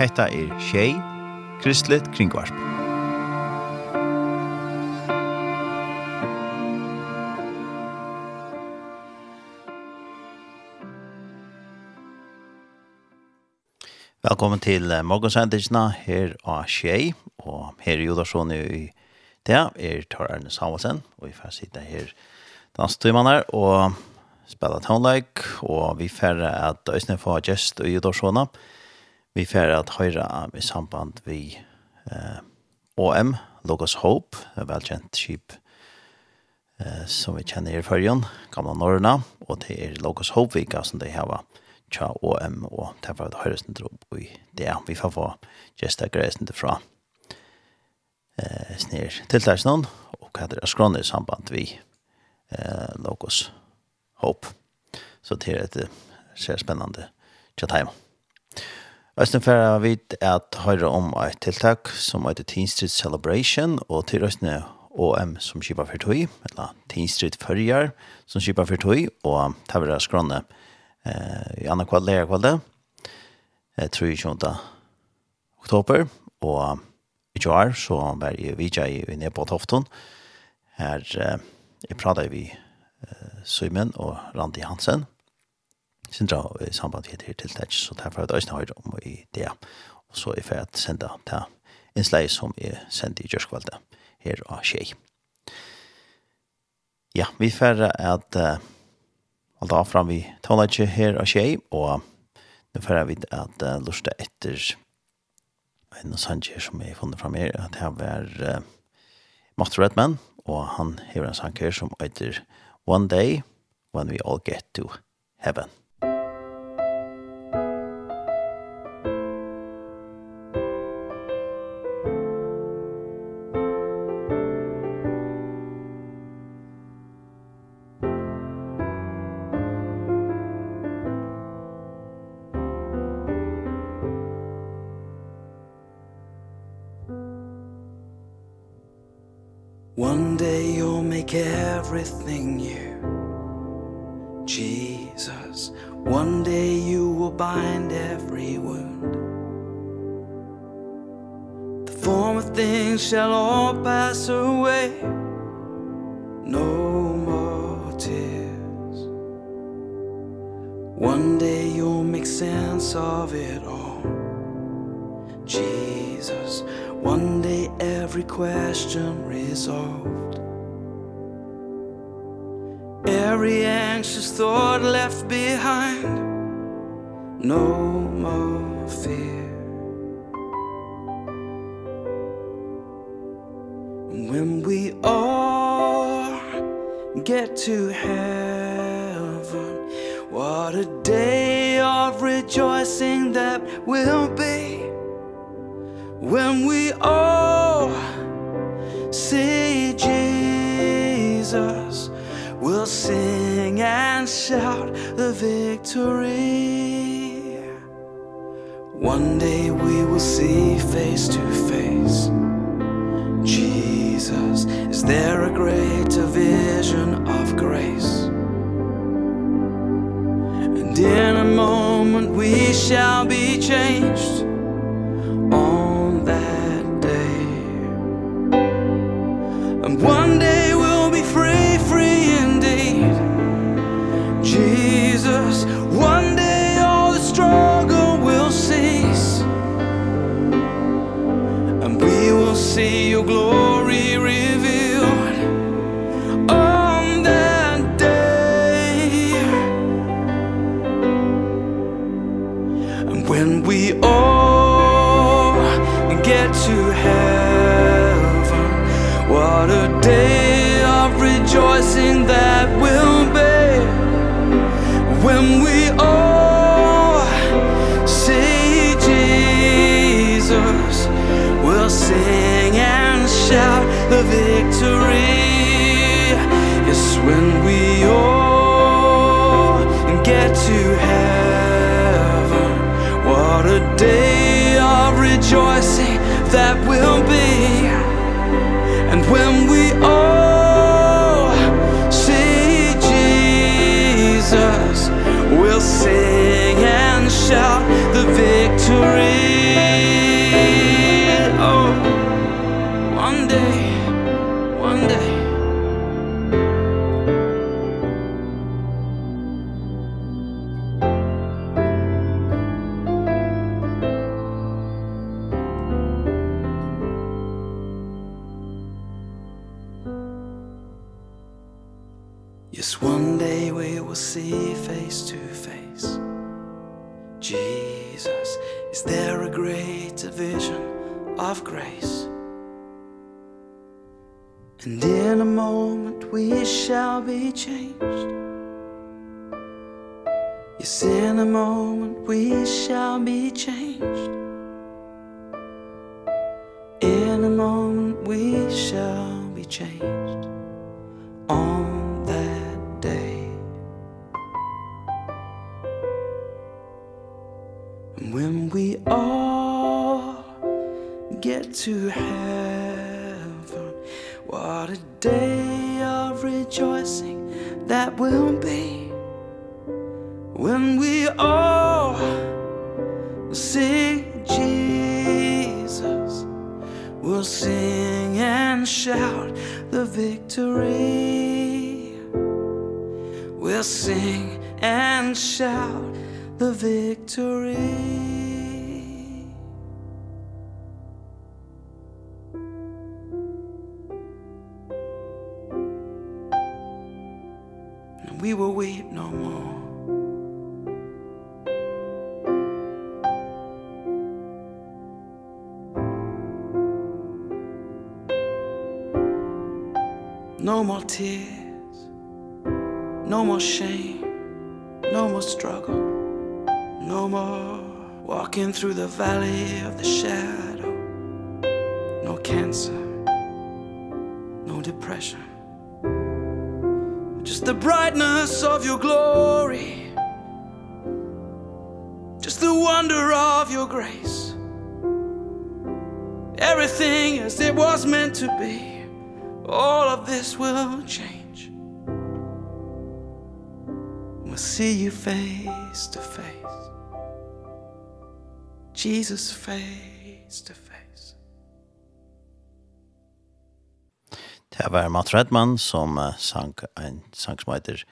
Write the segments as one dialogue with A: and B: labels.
A: Hetta er Shay Kristlet Kringvarp. Velkommen til morgensendelsen her av Shay og her er Jodarsson i det, er Tar Erne Samuelsen, og vi får sitte her danstøymaner, og spela tonleik, og vi færre at Øysne får gest og Judorsona. Vi færre at høyre i samband vi eh, OM, Logos Hope, en velkjent skip eh, som vi kjenner i førjen, gamle Norrna, og det er Logos Hope-vika som de har tja OM, og det at det sin drop i det. Vi får få gjest greisen til fra eh, snir tiltaksnån, og hva er skrånne i samband vi eh, Logos Hope hopp. Så det er et ser spennende tjatheim. Østen færre vet at høyre om et tiltak som heter Teen Street Celebration, og til Østene OM som kjipa for tøy, eller Teen Street Førjar som kjipa for tøy, og Tavra Skråne eh, i andre kvall, lera kvall, eh, 23. oktober, og i kjør så var jeg vidtja i i nede på Tofton, her eh, jeg pratet vi Søymen og Randi Hansen. Sindra i samband med det tiltak, så derfor er det også høyre om i det. Og så er jeg senda til innslag som er sendt i Gjørskvalde her av Kjei. Ja, vi færre at uh, alt av fram vi tonelage her av Kjei, og nå færre vi at uh, lusta etter en sanger som er funnet fram her, at her var uh, Matt Redman, og han hever en sanger som heter One day when we all get to heaven.
B: no more fear. When we all get to heaven What a day of rejoicing that will be. When we all see Jesus We'll sing and shout the victory. shall be tears. No more shame No more struggle No more walking through the valley of the shadow. No cancer No depression. Just the brightness of your glory. Just the wonder of your grace. Everything as it was meant to be. All of this will change We'll see you face to face Jesus face to face
A: Det var Matt Redman som sang en sang som heter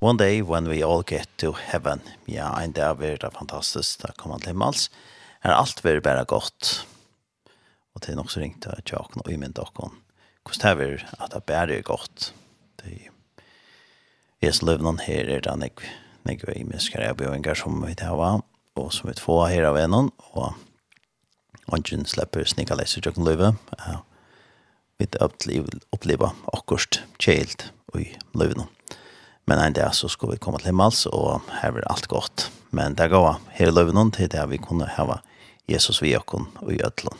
A: One day when we all get to heaven. Ja, en dag blir det fantastisk. Da kommer han til himmels. Er alt blir bare godt. Og det er nok så ringt til Tjaken og Ymynd og hvordan det er at det bare er godt. Det er Jesu løvnen her er det nek, nek vi mennesker er bjøringer som vi tar var, og som vi får her av en, og ånden slipper snikker leser til å løve. Vi opplever akkurat kjelt i løvnen. Men en dag så skal vi komme til himmels, og her er alt godt. Men det går her i løvnen til det vi kunne hava Jesus vi og i ødelen.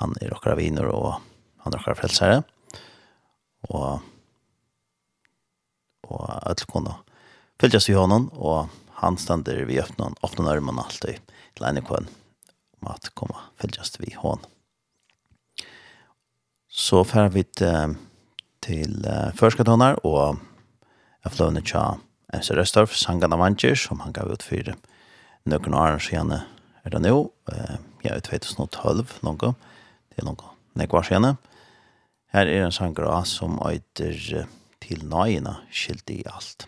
A: Han er okkara viner og han er akkurat frelsere, og, og alle kunne fylgjast vi hånden, og han stender vi öppna åpne armen alltid til ene kvann om at komma fylgjast vi hån. Så färd vi till og och får lønne tja MC Röstorf, Sangan Avancher som han gav ut för noen år siden er det nu. Jag i 2012 någon, det är någon nekvar sedan. Her er en sanger av som øyder til nøyene skilt i alt.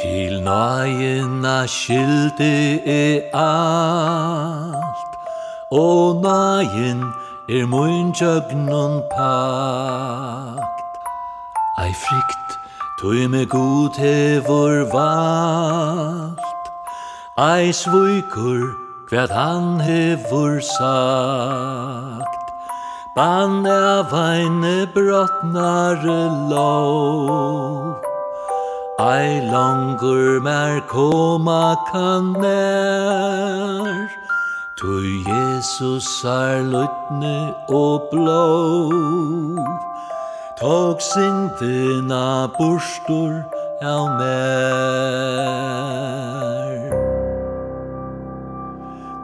C: Til nøyene skyldig i alt, og nøyen er mun jøgnun pakt. Ei frykt, Tui me god hevur valt, ei svuikur, kvært han hevur sagt. Bann av eine brottnare lov. Ei langur mer koma kan nær. Tu Jesus er lutne og blå Tog sindina bursdur av mer.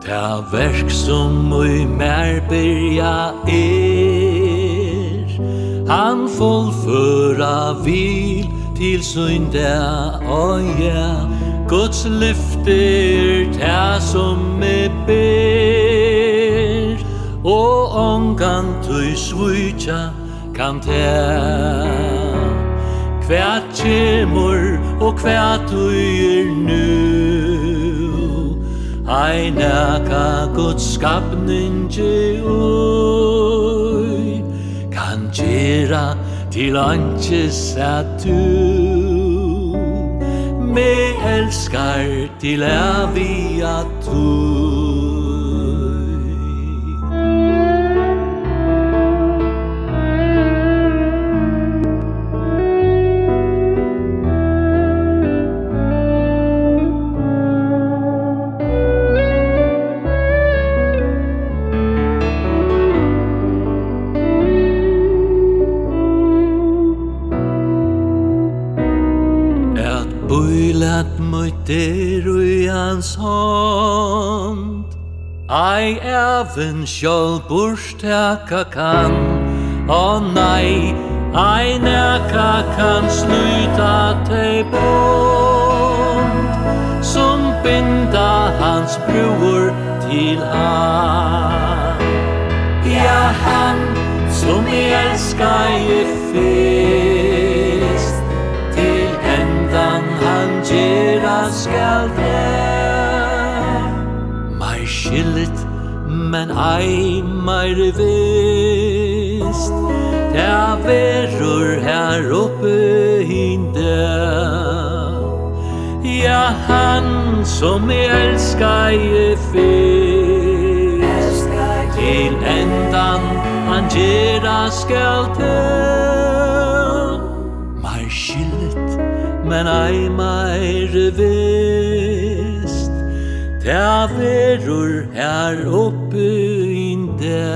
C: Ta verk som ui mer byrja er. Han fullføra vil til synda og ja Guds lyfter ta som me ber. Og ongan tøy svitja kan ta Kvært kjemur og kvæt er nu Ei naka Guds skapningi ui Kan gera til anches at du. Me elskar til avia tu du der i hans hånd. Ei even sjål burstaka kan Å nei, ei neka kan sluta tei bond Som binda hans bror til han Ja, han som i elska i fest Til endan han gjer skal det Mai skillet, men ei meir vist Ta verur her oppe hinde Ja, han som jeg elskar i fyrst. Til endan han gjerra skal til men ei meir vist Ta verur her oppe inde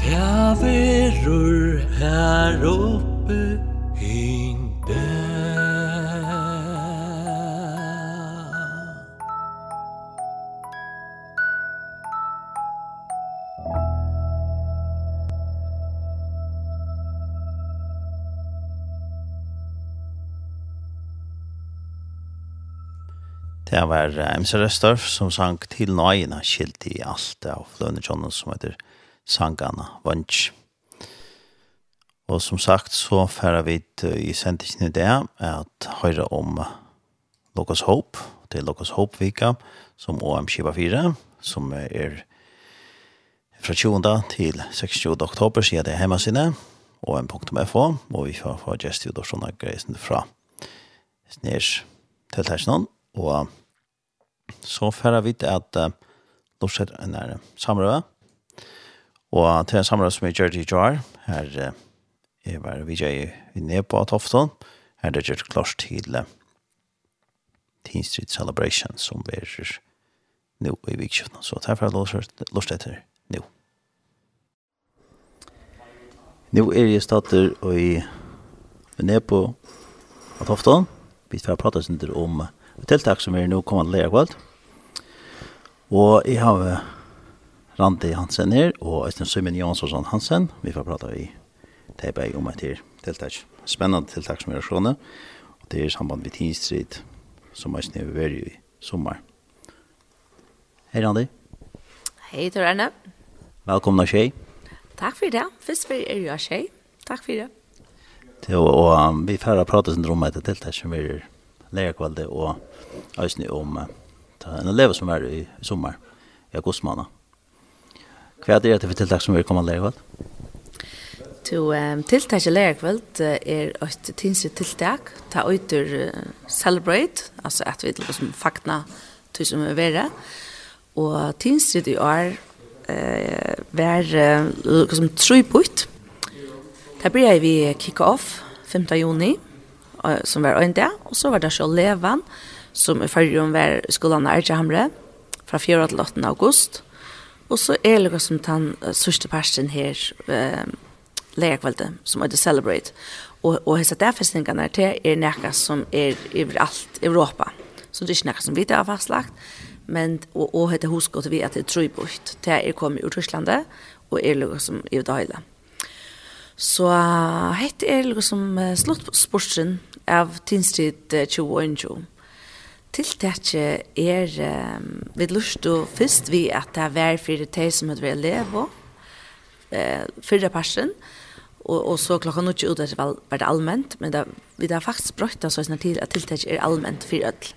C: Ta verur her oppe
A: Det var MC Restorff som sang til nøyene skilt i alt av Lønne Johnson som heter Sangana Vunch. Og som sagt så færer vi i sendingen i det at høyre om Locus Hope, til er Locus Hope-vika som OM24, som er fra 20. til 26. oktober sier det hjemme sine, om.fo, og vi får få gestjord og sånne greier fra Sners til og så færre vi til at uh, Lorset er nær samrøve. Og til en samrøve som er gjørt i Jar, her uh, er bare vi gjør i inne på Tofton, her er det gjør klart til uh, Teen Street Celebration som blir nå i vikskjøttene. Så det er Lorset Lorsett her nå. Nå er jeg stater og i Venepo og Tofton. Vi skal prate om tiltak som er nå kommende lærkvalt. Mm Og jeg har Randi Hansen her, og Øystein Søymen Jansson Hansen. Vi får prate i teipet om et her tiltak. Spennende tiltak som vi har skjående. Og det er samband med Tinstrid, som Øystein er snøy i sommer. Hei Randi.
D: Hei Tor Erne.
A: Velkommen av Kjei.
D: Takk for det. Først for er jo Kjei. Takk for det.
A: Jo, og um, vi får prate sin om et tiltak som vi er lærkvalde og Øystein om uh, en elev som er i sommer, i augustmåned. Hva er det for tiltak som vil komme å kveld?
D: To um, tiltak i lære kveld er et tinsitt tiltak, ta øyter uh, celebrate, altså at vi liksom fakna til som er verre, og tinsitt i år eh vær liksom tre putt. Ta blir vi kick off 5. juni som var en dag, og så var det så levan, som i fyrrjum var skolan av Ergehamre, fra 4. til 8. august. Og så er det som den sørste parten her, eh, legerkveldet, som er The Celebrate. Og, og hese derfestingene til er nekka som er overalt i Europa. Så det er ikke nekka som vi har fastlagt, men og, og hette husgått vi at det er trøybort Det er kommet ur Tysklandet, og er det som er det hele. Så hette er det som sluttsportsen av tinstid 2021 tiltaket er um, vi lust og fyrst vi at det er vær for det som hadde vært elev og eh, fyrre parsen og, og så klokka nå ikke ut at det var, det allment men det, vi har faktisk brøtt oss sånn til at tiltaket er allment for ødel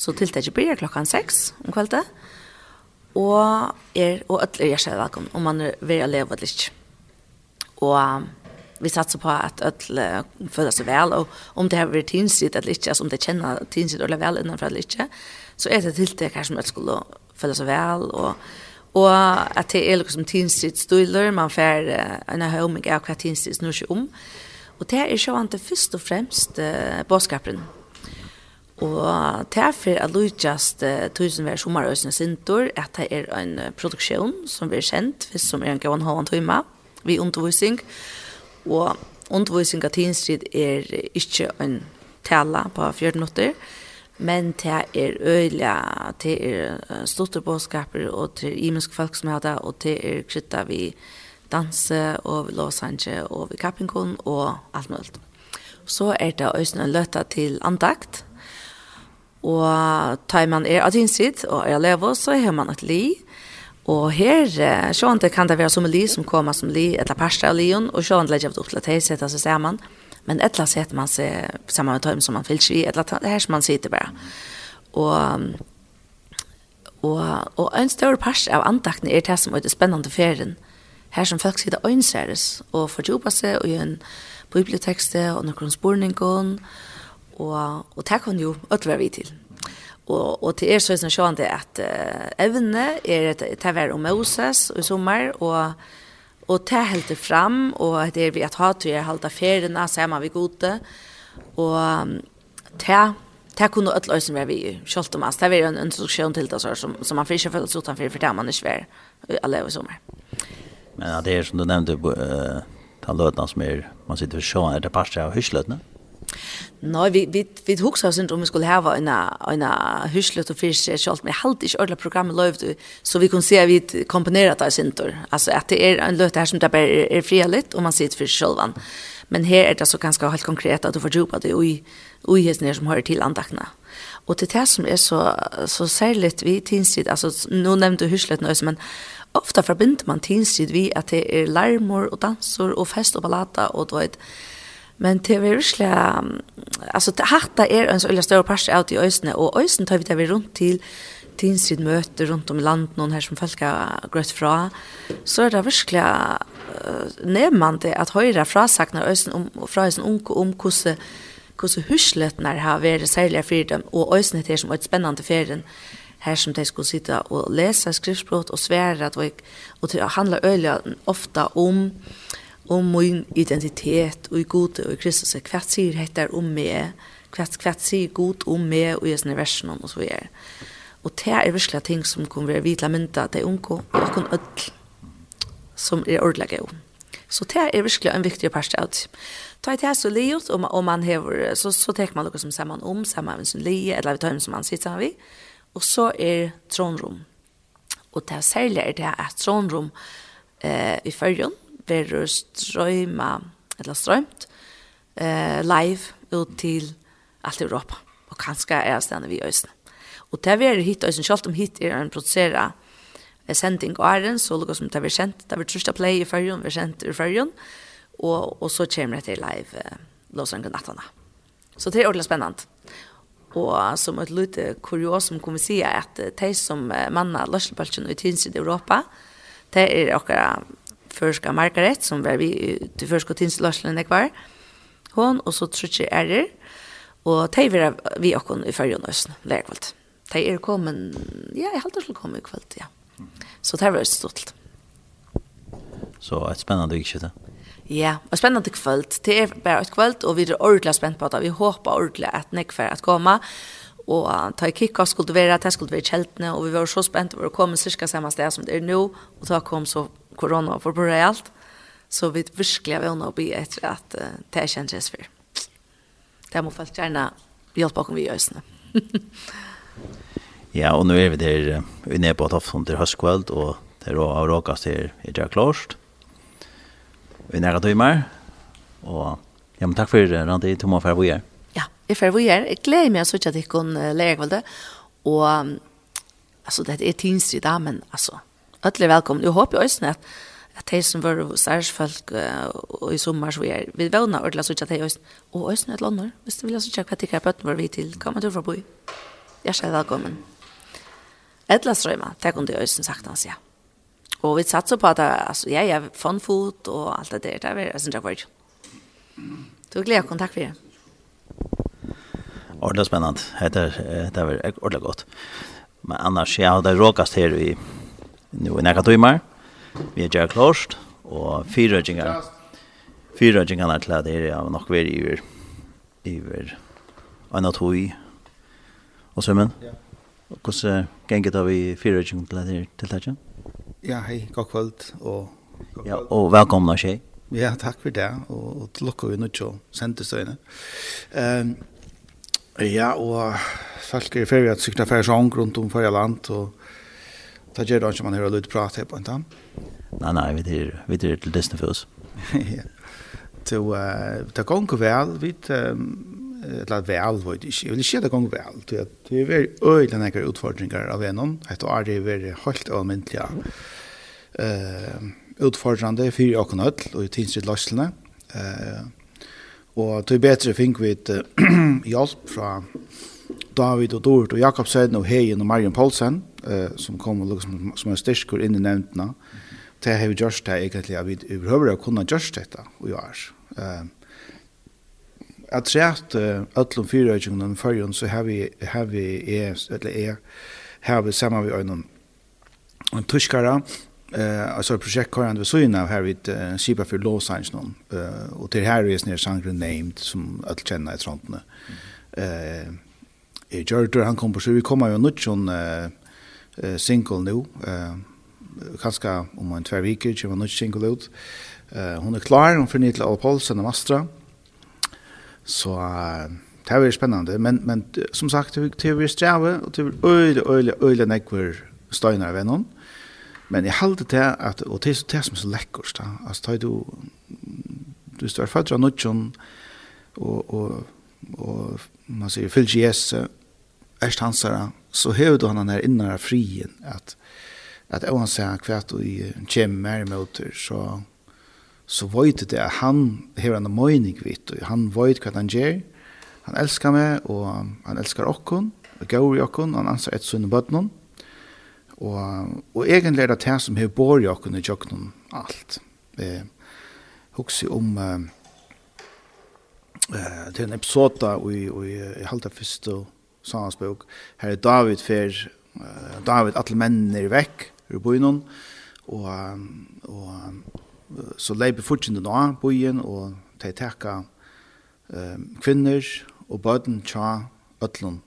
D: så tiltaket blir klokka seks om kveldet og er og ødel er jeg velkommen om man er ved elev og eller ikke og um, vi satsar på att öll födas sig väl och om det har varit tinsit eller inte, alltså om det känner tinsit eller väl innanför eller inte, så är det till det kanske öll skulle födas sig väl och Og at det er liksom tinsitt stolar man får uh, en høyming av hva tinsitt snur seg om. Og det är ju inte først og fremst uh, båtskapen. Og det er for at Lujast uh, tusen vær sommerøsene sintor, at det er en uh, produksjon som vi er kjent, hvis som er en gøyne halvann tøyma, vi undervisning, og undervisning av tinstrid er ikke en tala på 14 minutter, men det er øyla, det er storte båtskaper, og det er imensk folk som er det, og det er krytta vi danse, og vi låsange, og vi kappingkon, og alt mulig. Så er det øyne løtta til andakt, og tar man er av tinstrid, og er lever, så har man et liv, Og her, sjående kan det være som en li som kommer som li, eller parster av lion, og sjående legger vi opp til at de setter seg sammen. Men etla setter man seg sammen med tøym som man fylser i, et eller annet her som man sitter bare. Og Og, og en større part av antakten er det som er det spennende ferien. Her som folk sitter øynseres og fordjuper seg og gjør en bibliotekste og noen spurninger. Og, og det kan jo ødvare vi til. Og, og til er så sjøen det at uh, evne er et tavær om Moses i sommer, og og ta helt fram og det er vi at ha til er halda ferina sama vi gode og ta ta kunne alle som er vi skolt om det er en instruksjon til det som som man fischer for utan for det man er svær alle i sommer
A: men det er som du nevnte uh, ta løtna som er man sitter for sjøen er det parter av hysløtna
D: Nei, vi vi vi hugsa oss inte om vi skulle ha en en huslut och fisk självt med halt i ordla programmet lovde så vi kunde se vi komponerat där syntor. Alltså att det är en löt här som där är, är frihet och man sitter för självan. Men här är det så ganska helt konkret att du får jobba det och i och i som hör till andakna. Och det här som är så så särskilt vi tinstid alltså nu nämnde hyschlet nu men ofta förbinder man tinstid vi att det är larmor och dansor och fest och ballata och då ett Men det er virkelig, altså det hatta er en så veldig større parst av i øysene, og øysene tar vi det vi rundt til tinsid møter rundt om i landet, noen her som folk har grøtt fra, så er det virkelig uh, nevnende at høyre frasakner øysen om, fra øysen unge om hvordan hvordan husletene har vært særlig for dem, og øysen til som er et spennende ferien, her som de skulle sitte og lese skriftspråk og svære, og det handler øyelig ofte om om min identitet og i gode og i Kristus. Hva sier dette om meg? Hva, hva sier god om meg og i sånne versene og så videre? Og det er virkelig ting som kommer være vidla mynda til unge og noen ødel som er ordelig av. Så det er virkelig en viktig part av det. Ta et hæs og livet, og, og man hever, så, så tek man noe som ser man om, sammen med sin lije, eller vi tar som man sitter sammen vi. Og så er tronrom. Og det er særlig er det at tronrom eh, i førjen, verður strøyma, eller strøymt, eh, live ut til alt Europa. Og kanskje er stedet vi øyne. Og det er hit øyne, selv om hit er en produsera eh, sending og æren, så lukker som det er kjent, det er trusht play i fyrjun, vi er kjent i fyrjun, og, og så kommer det til live eh, låsang og nattene. Så det er ordentlig spennende. Og som et lite kuriosum kan vi si at de som manna Lørselbalsen i tidsid i Europa, det er akkurat förska Margaret, som var vi til førska tinsløslen det var. Hon, och så tror jag är det. Och de var vi okkon i fyrjon østen, lägvalt. De är kommen. ja, jag halte til komma komme i ja. Så det var stort.
A: Så et spennende vikskjøte.
D: Ja, og spennende kvöld. Det er bare et kvöld, og vi er ordentlig spent på det. Vi håper ordentlig at nekfer at komme og ta i kikka skulle det være, det skulle være kjeltene, og vi var så spent over å komme cirka samme sted som det er nå, og da kom så corona för på realt. Så vi virkelig har vill å bli etter at uh, det er känns for. Det må folk gjerne hjelpe bakom vi i øsene.
A: ja, og nå er vi där vi är på Tofton til høstkveld, og det är då av råkast i Jack Lorst. Vi är nära timmar och ja, men takk for det Randi Tomma för vad gör.
D: Ja, jag för vad gör. Jag gläder mig så att jag kan lära kväll det och alltså det är tinstrid men alltså Alle er velkomne. Jeg håper jo også at at de som var særsfolk uh, i sommer så er vi vana ordla så ikke at de også og også et lander hvis du vil så ikke hva tikkere bøtten var vi til kom og tror for å bo i Hjertelig velkommen Edla Strøyma, det kunne jeg også sagt hans, ja. Og vi satser på at det, altså, jeg er fun food og alt det der, det er jeg synes jeg var Du gleder kontakt for det.
A: Ordentlig spennende. Det er, det er ordentlig godt. Men annars, jeg har det råkast her i nu i nekka tøymar. Vi er gjerne klart, og fire gjengene, fire gjengene er klart her, ja, nok vi er iver, iver, anna tøy, og sømmen. Ja. Hvordan gengit av vi fire gjengene til er til dette?
E: Ja, hei, god kvöld, og.
A: Ja, og velkomna tjej.
E: Ja, takk for det, og, og til lukka vi nødt til å sende støyne. Um, ja, og folk er i ferie at sykna ferdig sånn rundt om ferdig land, og Ta det ikke man hører litt prat her på en tann?
A: Nei, nei, vi er, vi er til Disney Fools.
E: Ja. Så eh ta gång väl vid ett lat väl vet ikke, jeg vil ikke det gång vel, Det er veldig øyelig nekker utfordringer av en enom. Ett år det veldig väldigt helt allmäntliga. uh, utfordrande för jag kan öll och i tidsrätt lasslene. Eh och det är bättre fink vi vid hjälp från David och Dort och Jakobsen Södn och Hejen och Marion Paulsen eh, som kommer liksom, som en styrkur in i nevntene. Det har vi gjort det egentligen at vi behøver å kunne gjort dette i år. Eh, jeg tror at alle fire øyne i førjen, så har vi, har vi, är eller är har vi samma vi en en tuskara eh alltså projekt kan vi så innan här vid eh, Sipa för Law Science någon eh och till här är ner Sangren named som att känna i trontne. nu. Eh Jordan han kom på så vi kommer ju nåt sån eh eh, single nu. Eh, kanskje om en tvær viker kommer en nytt single ut. Eh, hun er klar, hun finner til Alpolsen og Mastra. Så eh, det er spennende, men, men som sagt, det er strave, og det er øyelig, øyelig, øyelig nekver støyner av henne. Men jeg halte til at, og det er det som er så lekkert, da. altså det er du, du står fatt av nødjon, og, og, og man sier, fyllt Jesus, erst hansere, så hever du han her innare frien, at, at jeg han sier hva du kommer med møter, så, så vet det at han hever han mening vidt, og han vet hva han gjør, han elskar meg, og han elskar okkon, og gaur i okkon, han anser et sunn bøtnon, og, og egentlig er det det som hever bor i okkon i jokkon alt. Eh, Hoksi om... Eh, det er en episode i, i, i, i halta fyrst og Salmans bok. Her er David fer, uh, David, alle mennene er vekk ur byen, og, og så leiper fortjende nå byen, og de tekka um, kvinner og bøten tja øtlund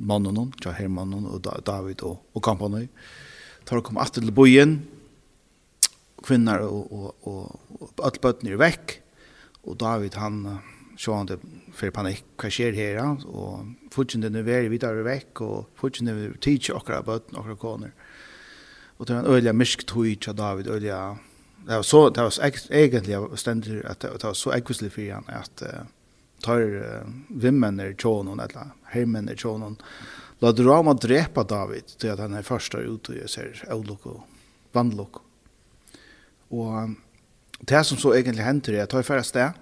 E: mannen, tja hermannen og David og, og kampanøy. Tar kom atter til bojen, kvinner og, og, og, og, og alle bøten er vekk, og David han sjående for panikk, hva skjer her, og fortsatt nu er videre vekk, og fortsatt nu er tid til akkurat bøten, akkurat koner. Og det var en øyelig mysk tog til David, øyelig, det var så, det var egentlig stendig, at det var så ekvislig for han, at uh, tar uh, vimmen er tjånen, eller hermen er tjånen, la det ram å drepa David, til at han er første ute, og ser avlokk og vannlokk. Og det som så egentlig henter er, at tar færre sted,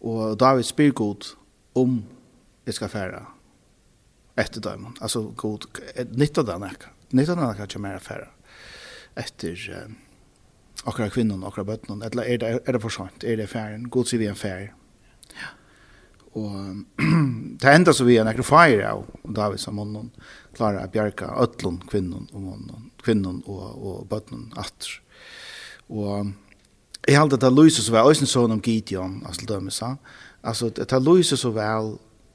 E: Og David spyr god om jeg skal fære etter dem. Altså god, nytt av den ikke. Nytt av den ekka ikke mer fære etter um, akkurat kvinnen, akkurat bøtten. Eller er det, er det for sant? Er det færen? God sier vi en fære. Ja. Og det enda så vi er nekker fære av David som månen klarer å bjerke øtlån kvinnen og månen, kvinnen og, og bøtten atter. Og Jeg halte at det lyser så vel, og jeg sånn om Gideon, altså dømme han. Altså, det lyser så vel,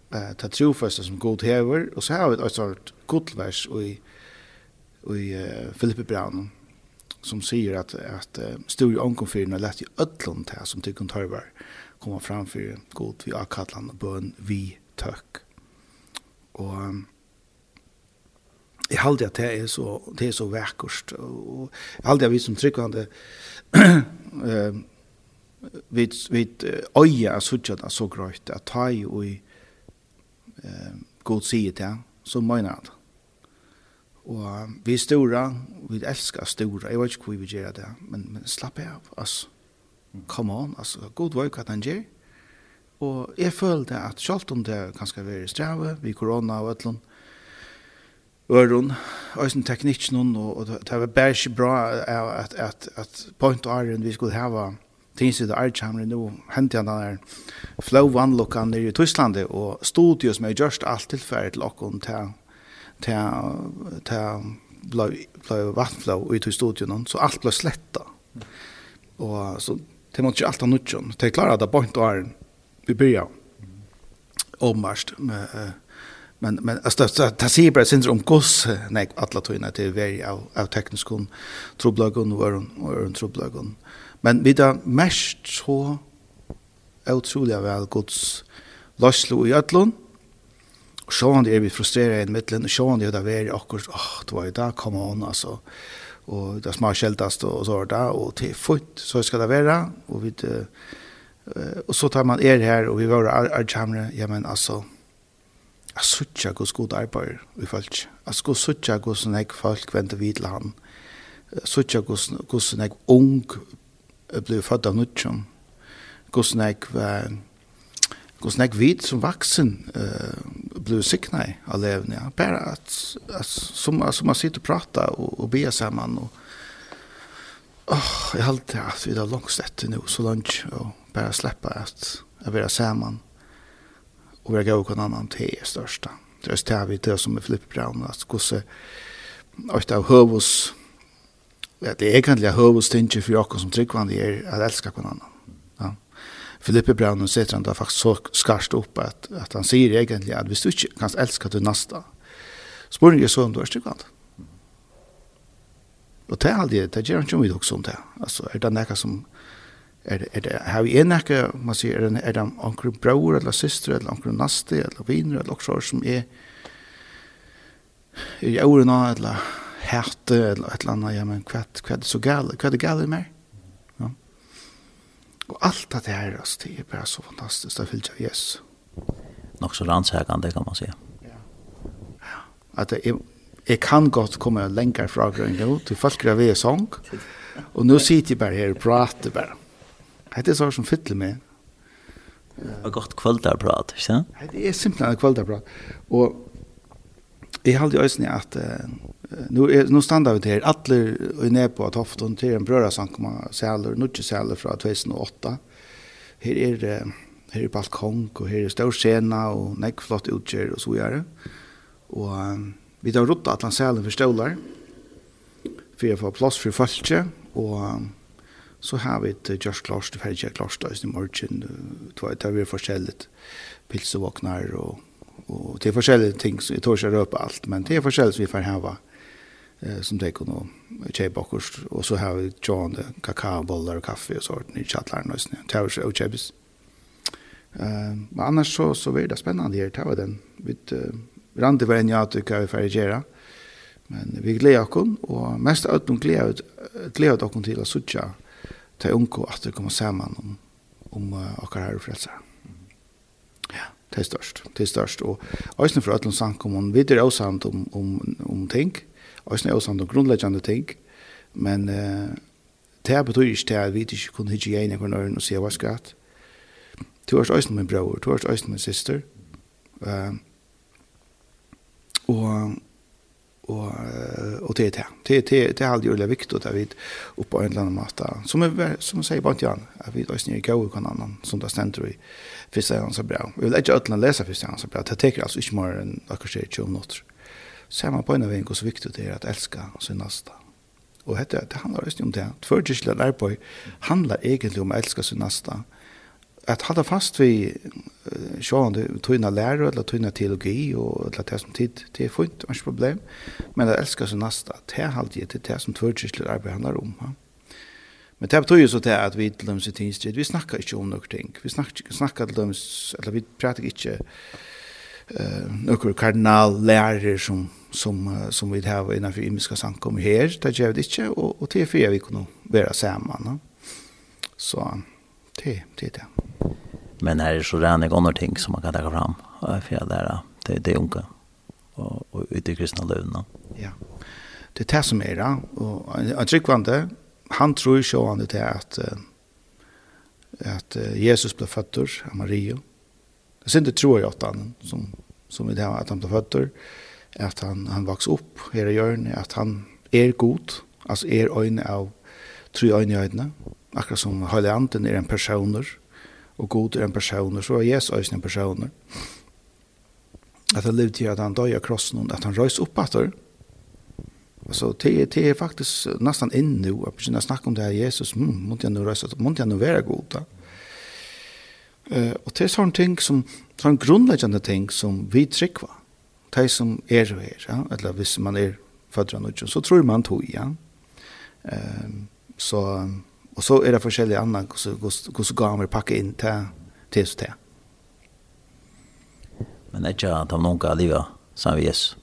E: eh, det trofeste som god hever, og så har vi et sort godvers i, i uh, Filippe Braun, som sier at, at uh, stor omkomfyrene lett i ødlån til som tykker tykken tørver, kommer fram for god vi avkattland og bøn vi tøkk. Og um, jeg halte at det er så, det er så vekkert, og jeg halte at vi som tryggvande eh, vi vi øya sucha ta så grøtt at ta i og eh god sie ta så meina at og vi stora vi elskar stora jeg vet ikke hvor vi gjør det men men slapp av altså come on altså god work at han gjør og jeg følte at selv om det kanskje var i strave vi korona og et eller annet øron eisen teknikken og, og det var bare ikke bra at, at, at point og æren vi skulle hava tinsid og ærshamre nå hentet den der flow vannlokka nere i Tyskland og studio som er gjørst alt tilfærd til okkon til til til blei blei vatnflow i til studion så alt blev sletta og så det måtte ikke alt ha nutjon det er klart at det point og æren vi byrja ommarst med men men alltså det det ser bara syns om kos nej alla tog att det very av av teknisk kon trubblagon och var och en trubblagon men vi där mest så otroligt väl Guds lastlo i atlon och så han det är vi frustrerade i mitten och så han det där var akkurat åh det var ju där kom on alltså och det smar skältast och så där och till fot så ska det vara och vi och så tar man er här och vi var archamre ja men alltså jeg suttja hos god arbeid i folk. Jeg skulle suttja hos en ek folk venter vid til han. Suttja hos en ek ung ble født av nutjon. Hos en ek var hos en ek vid som vaksen uh, ble sikna i av levende. Ja. Bare at, at som, som man sitter og prater og, og ber sammen og Oh, jeg halte at vi da langt sett nå, så langt, og bare slippe at jeg vil ha sammen och vi går en annan te är största. Det är stäv vi det som är Philip Brown att gosse att av hövus ja, det är egentligen hövus tinge för jag som tryckvande är att älska på annan. Ja. Filippe Brown och sätter han där faktiskt så skarst upp att att han säger egentligen att hvis du inte kan älska du nästa. Spår så om du är tryckvande. Och det är aldrig, det gör inte om vi också om det. Alltså, är det något som er, er det, har vi en ikke, man sier, er det, er det anker bror, eller syster, eller anker naste, eller viner, eller også som er, er i årene, eller hæte, eller et eller annet, ja, men hva, hva er det så gale, hva er det gale mer? Ja. Og alt det her, altså, det er bare så fantastisk, det fyllt av Jesus.
A: Nok så rannsækende, kan man si.
E: Ja. ja. At det er, jeg kan godt komme lenger fra grønne, til folk graver sång, og nå sitter jeg bare her og prater bare. Hette er sår som fytler med.
A: Og godt kvöldarprat, ikke sant?
E: Det er simpelthen kvöldarprat. Og jeg halde i øyne at uh, nu, er, nu standa vi til atler og nede på at hoften til en brøra sankoma sæler, nudje sæler fra 2008. Her er, uh, her er balkong og her er stor scena og nekk flott utkjør og så gjøre. Og um, vi tar rutt at han sæler for stålar for å få plass for folket, og um, så har vi et gjørs klart, det ferdige klart i morgen, det er forskjellig pilsevåkner og, og det er forskjellige ting, så jeg tør ikke røpe alt, men det er forskjellig som vi får hava eh, som det kunne kjøpe akkurat, og så har vi tjående kakaoboller og kaffe og sånt i kjattlaren og sånt, det er jo kjøpes. Eh, men annars så, så blir det spennende her, det var den, vi uh, rande var en ja til hva vi ferdige gjøre, men vi gleder oss, og mest av dem gleder oss til å suttje ta unko at det kommer saman om, om uh, okkar herre frelsar. Ja, det er størst. Det er størst. Og æsne for ætlund samkommon, vi er åsamt om, om, om ting, æsne er åsamt om grunnleggjande ting, men uh, det betyr ikke det at vi ikke kunne hitje igjen i nøyren og sier hva skatt. Du er æsne min bror, du er æsne min syster, uh, og och og det er det det det er aldri veldig viktig at vi opp på en eller annen måte som er som man säger bara Jan at vi då snir gå kan annan som där stender i første gang så bra vi vil ikke att lese første gang så bra det tar altså ikke mer enn akkurat 20 er man på en av en och så viktig det er at älska sin nästa Og det det handler også om det för det handler egentlig om å älska sin nästa at halda fast vi uh, sjående tøyna lærer eller tøyna teologi og eller det som tid det er fint, ikke problem men at elska seg nasta det er alltid det det som tvørkirkelig arbeid handlar om ha? men det betyr jo så det at vi til dem sitt innstrid vi snakker ikke om noen ting vi snakker, snakker til dem eller vi prater ikke uh, noen kardinal lærer som som uh, som vi har innenfor imiska samkom her det gjør vi ikke og, og det er for vi kunne være sammen ha? så det, det er det
A: Men här är så rena gånger ting som man kan ta fram. För jag där, det, det unga. Och, och ute i kristna lövna.
E: Ja. Det är det som är det. Och en tryggvande, han tror ju så han det att att Jesus blev född av Maria. Det synd det tror jag att han som som vi det att han blev född att han han vaks upp här i jorden att han är god alltså är en av tre ögon i ögonen akkurat som Helianten är en personer og god er en person, så er Jesus også en person. At han levde til at han døg av krossen, at han røys opp etter. Altså, det, det er faktisk nesten inn nå, at begynner å snakke om det her Jesus, mm, måtte jeg nå røys, måtte jeg nå være god da. Uh, og det er sånne ting som, sånne grunnleggende ting som vi trykker, de som er og er, ja? eller hvis man er fødre av så tror man tog, ja. Uh, så, Och så är det forskjellige annan hur så hur så gamer packa in till till så där.
A: Men det är att han någon kan leva som vi Jesus?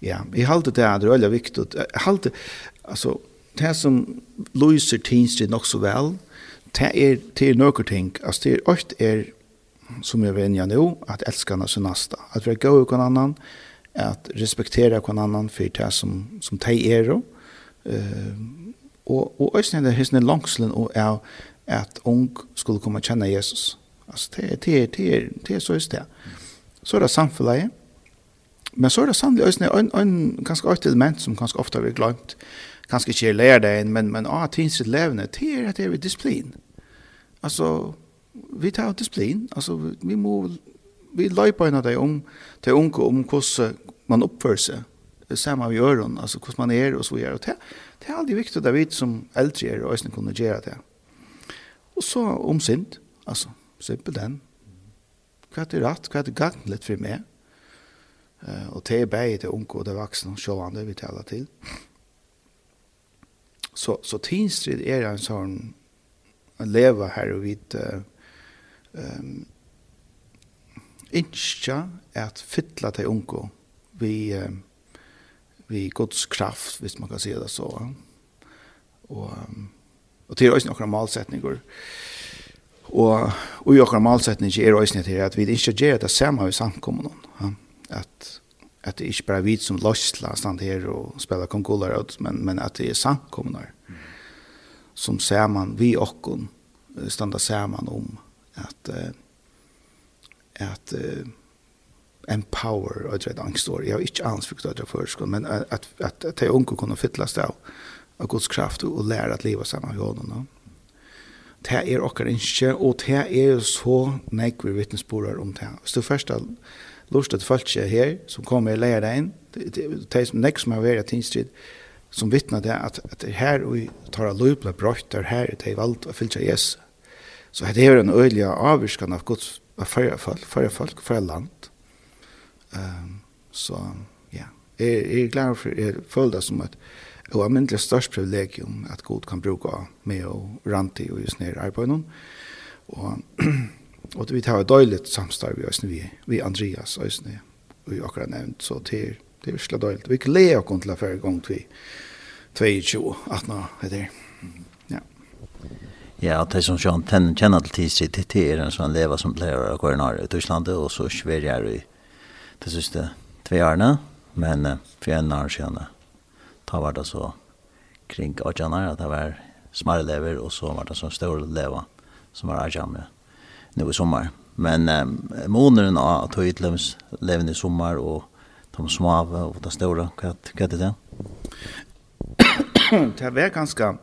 E: Ja, jeg halte det er veldig viktig. Jeg halte, alltså det som Louise Tinstrid nog så väl det är till noen ting. Alltså det er oft är som jag nå, at att älska sin nästa. Att vi går och annan att respektera kon annan för det som som te er. Uh, Og, og øyne er det hessene langslen og er at ung skulle komme og kjenne Jesus. Altså, det er, det er, det er, det er så just det. Så er det samfunnet. Men så er det sannlig øyne en, en ganske øyne element som ganske ofte vi glemt. Ganske ikke er lærer deg, men, men av ah, tidsitt levende, det er at det er disiplin. Altså, vi tar disiplin. Altså, vi må vi løper inn av det om, til unge om hvordan man oppfører seg, sammen med øren, altså hvordan man er og så gjør det. Det er aldri viktig at vi som eldre er og øyne kunne gjøre det. Og så om synd, altså, simpel den. Hva er det rett, hva er det gagnelig for meg? Uh, og det er bare det unge og det voksne og sjående vi taler til. Så, så tidsstrid er en sånn leva her og vidt uh, um, innskja at fytla til unge vi um, vi Guds kraft, hvis man kan se det så. Og, og til også noen målsättningar. Og, og i noen malsetninger er også til at vi ikke gjør det samme i samkommende. Ja? At, at det ikke bare er vi som løsla stand her og spiller kongoler ut, men, men at det er samkommende. Mm. Som ser man vi og standa man om at, at, at empower och det angst story. Jag har inte alls förstått det först men att att att, att det onkel kunde fylla sig av av Guds kraft och lära att leva samman med honom. Det är också inte och det är så nej vi vittnesbörd om det. Så första lust att folk är här som kommer att lära dig in. Det är som nästa som har varit tinstrid som vittnar det att, att det här och tar lovbla brott där här det är valt att fylla Jesus. Så det är en öjlig avvirskan av Guds av förra folk, förra folk, förra land. Um, så ja, jeg, jeg er glad for, jeg føler det som et og er mindre størst privilegium at god kan bruke med og rante og just nere arbeidet. Og, og vi tar et døyligt samstarv vi, vi, Andreas og vi akkurat nevnt, så det, er, det er virkelig døyligt. Vi gleder oss til å føre gang til 22, 18 år, heter det. Ja.
A: Ja, det som Sean kjenner til tidsid, det er en sånn leva som pleier å gå i i Tyskland, og så Sverige er i det siste tve årene, men uh, for en år siden da var det så kring åttjene at det var smare lever, og så var det så store lever som var åttjene med nå i sommer. Men um, måneden av tog ut levende i sommer, og de små og de store, hva, hva er det?
E: det var ganske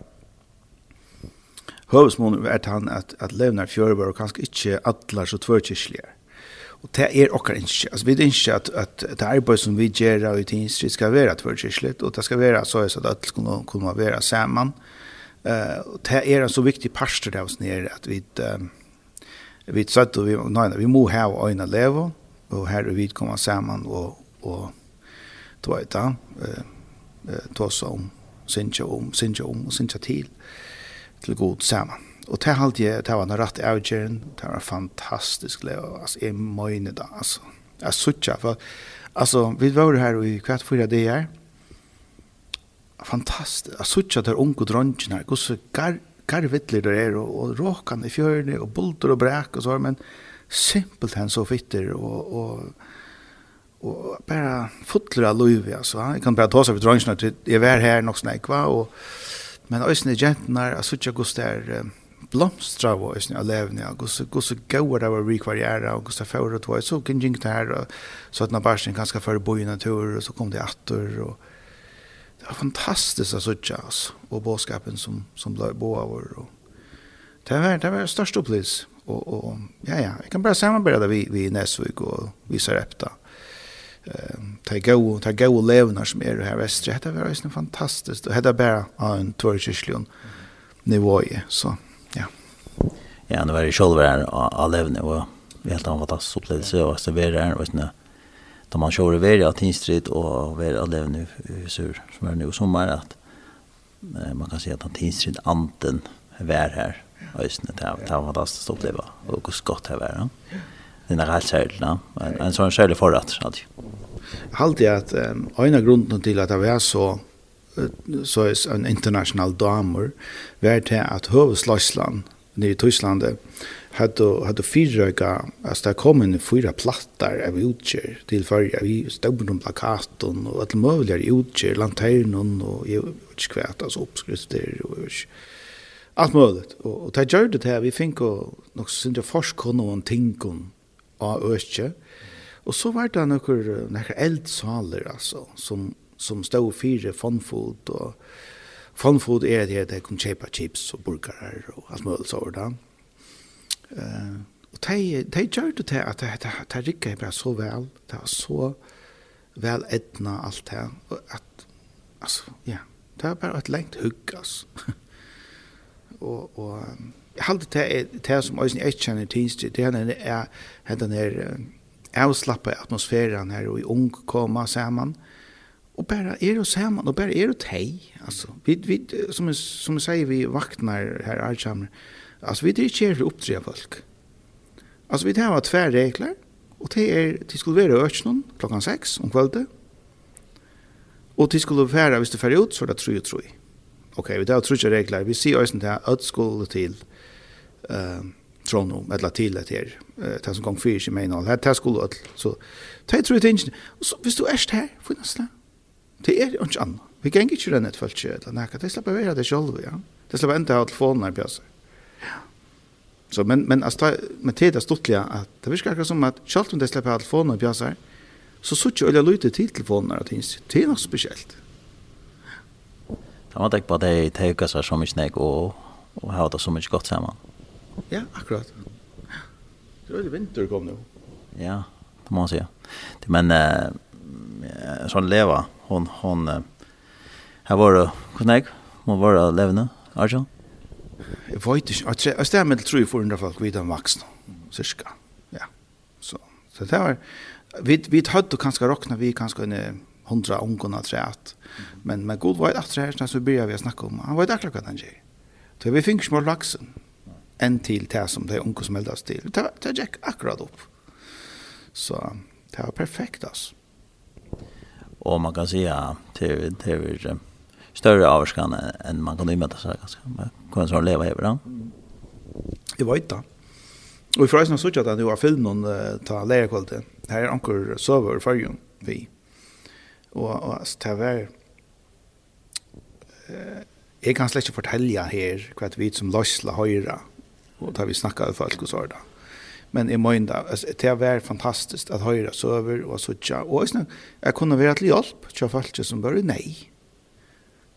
E: høvesmånen är han att at levende fjører kanske inte ikke atler så tvørkirkelige. Og det er okkar ikke. Altså, vi inte at, at det arbeid som vi gjør av i tinsri skal være tverrkirkelig, og det skal være så at alle ska kunne være sammen. Uh, og det er en så viktig parster der oss nere at vi uh, vi satt og vi, nei, vi må ha øyne leve, og her er vi kommer sammen og, og ta ut da, ta oss om, synge om, synge om og synge til, til god sammen og det halt jeg, det var en rett avgjøren, det var fantastisk, og altså, jeg møyne da, altså. Jeg suttet, for altså, vi var her i kvart fyra det dager, fantastisk, jeg suttet der unge dronjen her, hvordan gar, garvittler det er, og, og råkan i fjørene, og bulter og bræk og så, men simpelt hen så fitter, og, og og bare fotler av løyvi, altså. Jeg kan bare ta seg for dronjene, jeg var her nok snakva, og men øysene jentene, jeg suttet hvordan det er, blomstra av oss när levene, og så går så går det var rekvariera och så fører det var så kan jag inte här så att när barsen skal føre bo i natur og så kom det atter, og det var fantastisk å sitte oss og boskapen som som ble bo över och det var det var største opplevelse, og, og ja ja jeg kan bare samarbeide vi vi i Nesvig og vi Sarepta eh ta go ta go levnar som är här västra det var ju fantastiskt och det bara en tvåkyrklig nivå i så ja,
A: nu var det själv här av levne och helt annan fantastisk upplevelse och så vidare här och såna då man kör över i Atinstrid och över av levne husur som är nu sommar att man kan säga att Atinstrid anten var här ösne där det var fantastiskt att uppleva och hur skott det var. Det är helt särskilt, en sån särskild förrätt alltid.
E: Halt jag att en av grunden till att det var så så är en international damer var till att huvudslagsland nere i Tyskland hade hade fyrröka alltså där kom en fyra plattar av utger till förja vi stod på plakaten och allt möjliga utger lanternon och utkvärt alltså uppskrifter och allt möjligt och, och det gjorde det här vi fick och nog något sånt där någon ting om av ösche och så var det några några eldsaler alltså som som stod fyra fonfot och fun food er det at jeg kan kjøpe chips og burgerer og alt mulig så da. Uh, og de, de gjør det til at det det det rikker bare så vel, det var så vel etna alt det, og at, altså, ja, det var bare et lengt hugg, altså. og, og, jeg halte det, det som jeg ikke kjenner tinsdag, det er, er, er den her avslappet atmosfæren her, og i ung koma sammen, og Och bara är det samman och bara är det tej alltså vi vi som som säger vi vaknar här allsamma alltså vi det är inte upptre folk alltså vi tar har två regler och det är det skulle vara öknen klockan 6 om kvällen och det skulle vara hvis det för ut så det tror jag tror okej vi tar har regler vi ser ösen där att skulle till uh, Trondheim, eller til et her, det som gong fyrir seg med innhold, det skulle alt, så det tror jeg det ikke, så hvis du erst her, for nesten, Det er ikke annet. Vi kan ikke kjøre ned folk følelse eller noe. Det slipper være det selv, ja. Det slipper enda av telefonen her pjøsser. Ja. Så, men, men, altså, med tid er stortlig at det virker akkurat som at selv om det slipper av telefonen her pjøsser, så sutt jo øyne lyte til telefonen her ting. Det er noe spesielt.
A: Det var ikke bare det i seg så mye nek og, og ha det så mye godt sammen.
E: Ja, akkurat. Det er veldig vinter kom nå.
A: Ja, det må man si. Men... Uh, sån leva. Hon hon har var det konstigt man var det levande alltså
E: jag vet inte jag stämmer med tror ju för ungefär folk vid den vuxna cirka. Ja. Så så det var vi vi hade kanske rockna vi kanske en hundra ungdomar tror jag men men god var det att här så började vi snacka om han var där klockan den tjej så vi fick små vuxen en till det som det ungdomar som eldas till det gick akkurat upp så det var perfekt alltså
A: Och man kan säga till till större avskan än man kan möta så ganska. men kan så leva över den.
E: Det var inte. Och förresten så att det var film någon ta lärkvalitet. Här är ankor server för ju vi. Och och det var eh jag kan släppa fortälja här kvart vi som lossla höra och tar vi snacka med folk och så där men i mån da, det var fantastiskt att höra så över och så tja. Och sen, jag kunde vara till hjälp, tja fallet som började, nej.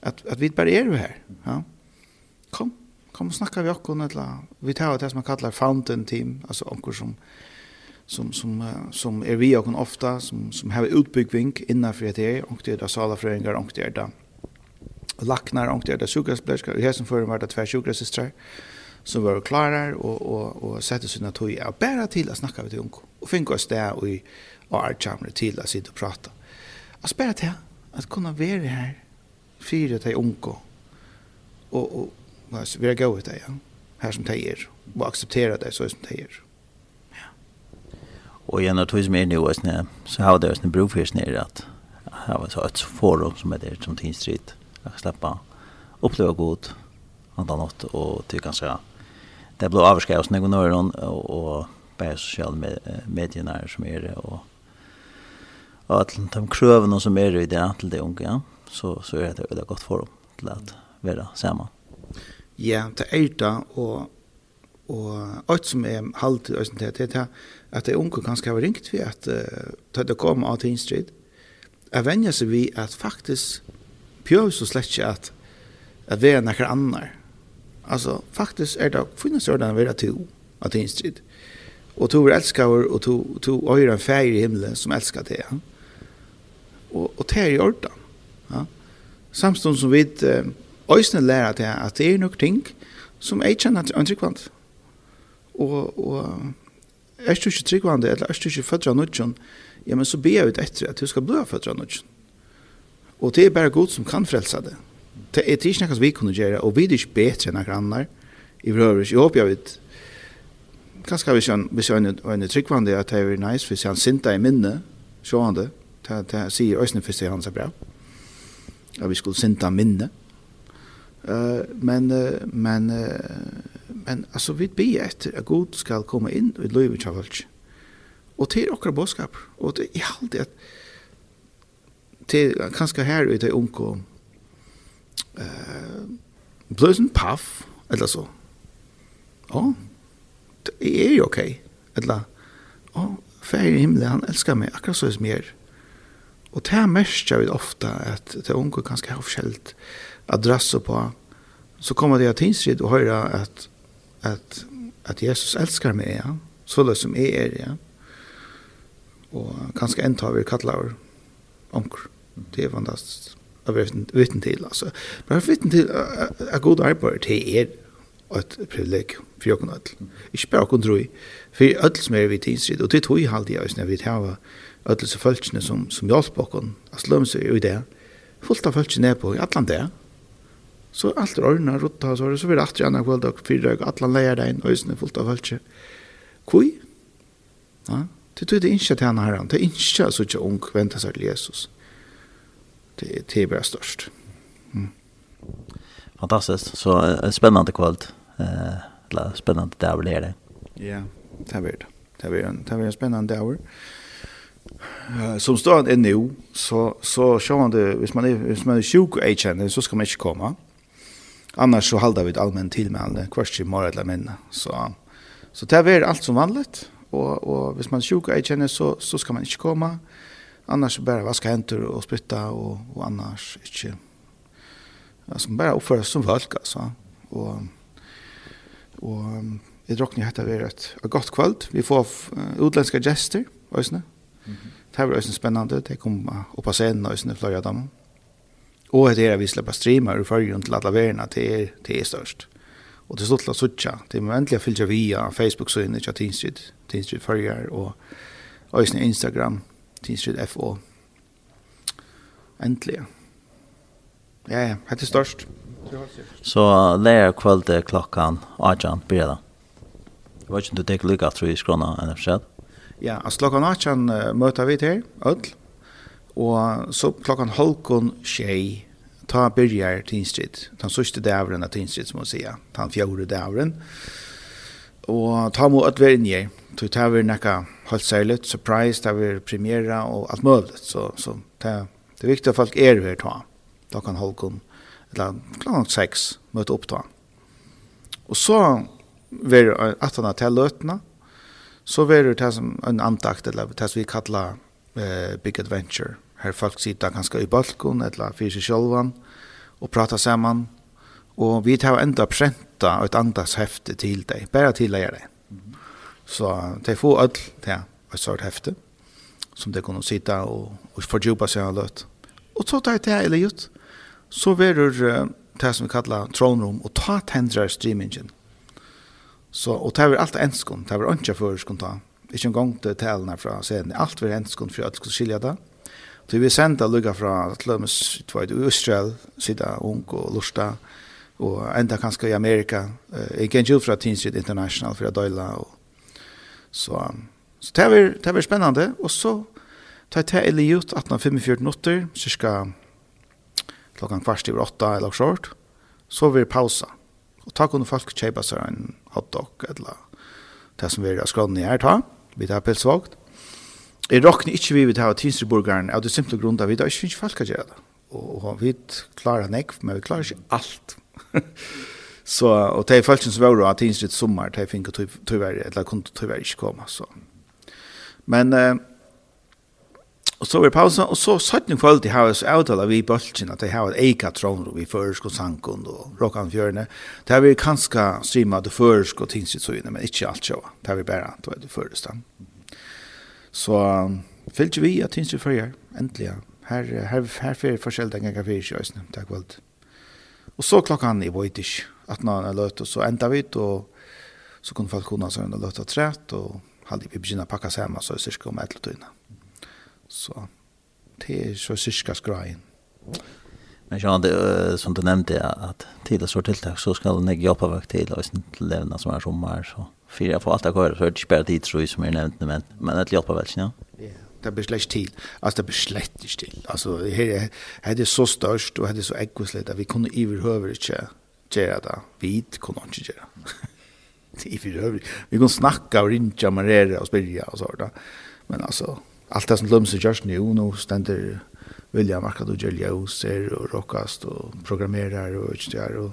E: Att, att vi bara är här. Ja. Kom, kom och snacka vi också. Eller, vi tar det som man kallar fountain team, alltså omkring som som som som är vi och ofta som som har utbyggving innan för det och det där sala fröingar och det där lacknar och det där sjukhuspläskar. Vi har som förr varit två sjukhusistrar som var klarar och och och sätter sig naturligt ja, bara till att snacka med de unga och fick oss där och i artchamre till att sitta och prata. Att spela till att kunna vara här fyra till unga och och vad vi går ut där ja här som det är och acceptera det så som det är. Ja.
A: Och igen att hus med nu och snä så har det en brofyr snär att här var så ett forum som är där som Teen Street att släppa uppleva god annan något och det kanske det blev avskrevet hos någon år och, och bara sociala med, medierna som är det och och att de kröven som är i det till det unga ja? så så är det väldigt gott för dem till att vara samman.
E: Ja, det er det og og alt som er halvt i øysen til, det er at det unge kanskje har ringt ved at uh, det kommer av Teen Street, er venja seg vi at faktisk pjøs og slett ikke at, at vi er noen annar. Alltså faktiskt är det finns sådan vara to att det är Och to älskar och to to har en färg i himlen som älskar det. Ja? Och och det är ordan. Ja. Samstund som vi eh, ösnen lära det att det är något ting som är känner att antrikvant. Och och är du inte tryggvande eller är du inte födra nudgen, ja men så ber jag ut efter att du ska bli födra nudgen. Och det är bara god som kan frälsa det det er ikke noe vi kunne gjøre, og vi är inte bättre än grannar i Brövers. Jeg håper jeg vet kanske vi sen vi sen en tryckvande at det er nice för sen sinta i minne så han det det sier se først i hans brev, at vi skulle sinta minne. Eh men uh, men uh, men alltså vi be efter att god ska komma in i Louis Charles. Och till och boskap och det är alltid att till kanske här ute i omkom eh blösen puff eller så. Ja. Det är ju okej. Eller ja, för i himlen han älskar mig akkurat så är mer. Och det här mest jag vet ofta att det unga ganska har skällt adresser på. Så kommer det att tinsrid och höra att att att Jesus älskar mig, ja. Så det som är er, ja. Och ganska en tar vi kallar omkring. Det är fantastiskt av vittnen til. Altså. Men vittnen til er god arbeid til er et privilegium for jokken alle. Ikke bare kun drøy, for alle som er vidt tidsrid, og det tog i halvdige av vi har alle som følelsene som, som hjelper okken, at lømme seg i det, fullt av følelsene er på i alle det, så alt er ordene, rutta og såret, så blir det alltid annet kveld og fyrer og alle leier deg inn, øyne fullt av følelsene. Hvor? Ja, det tog det ikke til henne her, det er ikke så ikke ung, venter seg til Jesus det, det är bara störst.
A: Mm. Fantastiskt. Så en spännande kväll. Eh, la spännande där blir det.
E: Ja, det blir det. Det blir en, det blir en spännande dag. Uh, som står är nu så så kör man det, hvis man är hvis man är sjuk och HN så ska man inte komma. Annars så håller vi ett allmänt tillmälde kvarts i morgon eller minna. Så så det är allt som vanligt och och hvis man är sjuk och känner så så ska man inte komma. Eh Annars bara vaska händer och spytta och, och annars inte. Alltså bara uppföra som folk alltså. Och, och jag drakk nye det være et, et godt kvöld. Vi får uh, utländska gäster øsne. Mm -hmm. Det var øsne spännande. Det kom uh, opp scenen, och flere av dem. Og det er att vi slipper streamer i førgen til alle verene, det er, det er størst. Og det er stått til å suttje. Det er endelig å fylle via Facebook-søgene til Teen Street, Teen Street Førger, og øsne Instagram, Tinskritt FO. Endelig. Ja, ja, det er størst.
A: Så lærer kveld til klokkan 18, blir det. Jeg vet ikke om du tenker lykke at du er skrona enn jeg forskjell.
E: Ja, altså klokkan 18 uh, møter vi til, ødel. Og så klokkan halvkon tjei, ta byrjar Tinskritt. ta sørste dævren av Tinskritt, som man sier. ta fjore dævren. Og ta mot at vi er inne, tog ta vi nekka helt særlig surprise, det var premiera og alt mulig. Så, så det, det er viktig at folk er her ta. Da kan Holkon, eller klokken seks, møte opp ta. Og så var det at han har til løtene, så var det det som en antakt, eller det som vi kallar uh, Big Adventure. Her folk sitter ganske i balkon, eller fysisk sjølvan, og prater sammen. Og vi tar enda prenta et andagshefte til deg, bare til å gjøre det. Så de får öll till ett sort häfte som de kunde sitta och, och fördjupa sig av löt. Och så tar det eller ut. Så verur uh, det som vi kallar throne room, och ta tändrar streamingen. Så, och det är allt enskund, det är inte för skon ta. Ikke en gång till tälna från scenen. Allt var enskund för att skulle skilja det. Så vi sända lugga från Tlömes, i Israel, sida ung och lusta. Och enda kanske i Amerika. Jag kan ju från Tinsrit International för att döjla och Så, så det er, det er spennende. Og så tar jeg til Eliot 1845 minutter, cirka klokkan kvart over åtta eller short. Så vil vi pausa. Og ta kunne folk kjøpe seg en hotdog eller det som vi har skrånne her ta. Vi tar pilsvågt. Jeg råkner ikke vi vil ha tinsreburgeren av det simple grunnen av vi da ikke finnes folk å gjøre det. Og, og vi klarer nekv, men vi klarer ikke alt. Så och det fallet som var då att instrit sommar det fick inte tyvärr eller kunde tyvärr inte komma så. Men eh, och så var pausen och så satt ni kvällt i house out eller vi bulchen att det har ett eka tron vi försk och sankon och rockan fjörne. Det har vi kanske streamat det försk och tinsit så inne men inte allt så. Det har vi bara då det första. Så fyllt vi att tinsit för er äntligen. Här här här för forskjell den vi fyrir snabbt tack väl. Och så klockan i Voitish att när jag löt så ända vi och så kunde folk kunna så ända att trätt och hade vi börjat packa hemma så cirka om ett eller Så det är så cirka skrajen.
A: Men jag hade som du nämnde att till det så tilltag så ska den jobba vakt till och sen till levna som är sommar så jag på allt går så det spelar tid tror jag som är nämnt men men att jobba väl ja.
E: Ja, det blir slett till. Altså, det blir slett till. Alltså det här är det så størst, og det er så äggosligt at vi kunde överhuvudtaget inte gjøre det. Vi kunne ikke gjøre det. Det er for øvrig. Vi kunne snakke og ringe, og marere og spille og sånt. Men altså, alt det som lømmer seg gjørs nå, nå stender William Markad och Jelio ser och rockast programmerer og ikke det där Og,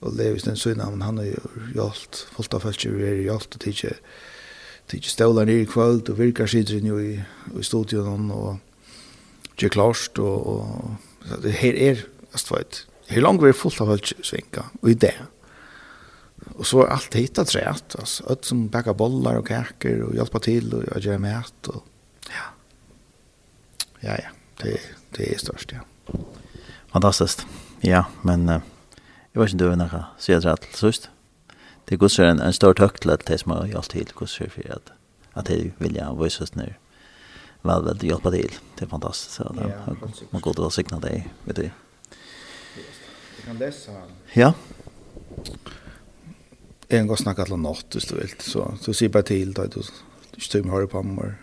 E: och Lewis den så men han har ju gjort fullt av fältet vi har gjort att inte inte ställa nere i kvöld og virka sidor nu i i studion och Jack Lars og, og det här är astfalt Her langt vi er fullt av hølsvinka, og i det. Og så er alt hitta træt, altså. Ødt som bakar bollar og kaker og hjelpa til og gjør mæt og ja. Ja, ja. Det, det er størst, ja.
A: Fantastiskt. Ja, men uh, jeg vet ikke du er nækka sier træt til sust. Det går så en, en stor tøkt til at det som har hjulpet til, går så for at, at det vilja oss nere vel vel hjälpa till. Det är fantastiskt så där. Man går då signa dig, vet du
E: kan läsa.
A: Ja.
E: En gång snakke alle natt hvis du vil. så så sier bare til, da du styrer med høyre på mig.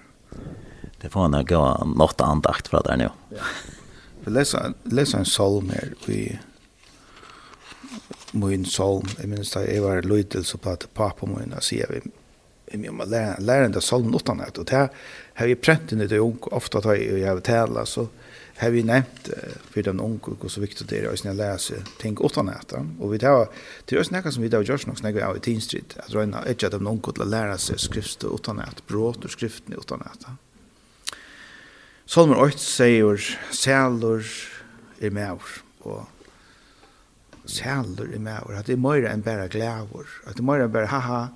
A: Det får nog gå något andakt fra der nå. Ja.
E: Vi leser, leser en salm her. vi min salm. Jeg minns da jeg var liten så pratade pappa min og sier vi i min lärande psalm något annat och det här har vi prent inn i det unge, ofte tar jeg över tälla så har vi nevnt uh, for den unge hvor så viktig det är att lese ting åtta nätter Og vi tar det er også noe som vi då görs nog snägga av i Teen Street att rena ett av de til å lære seg skrift och åtta nätter og skriften skrift i Salmer 8 sier sälor er med og sälor är med at det er mer enn bare glæver. At det er mer enn bare haha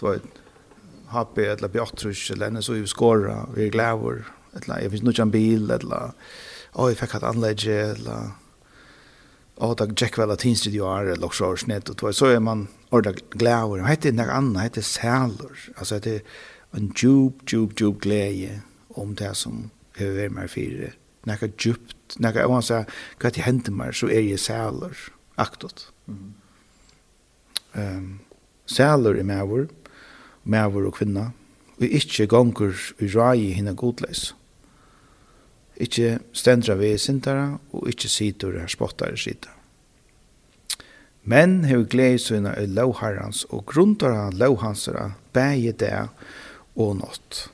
E: du vet happy eller beatrice eller så «vi skora vi er glæver». eller «jeg finnes noe en bil eller oh, jeg fikk hatt anlegge, eller oh, da gikk vel at hinstid jo er, eller så er snett, og så er man ordet glæver. Hette heter noe annet, det heter sæler. Altså, det er en djup, djup, djup glede om det som hører meg fire. Noe djupt, noe, om man sier, hva det hender meg, så er jeg sæler, aktot. Mm. Um, sæler er maver, maver og kvinna, og ikke gonger i rai henne godleis ikkje stendra vi sintara, og ikkje situr her spottar i sita. Men hev glei sina i lauharans, og grundara lauhansara, bægje det og nått.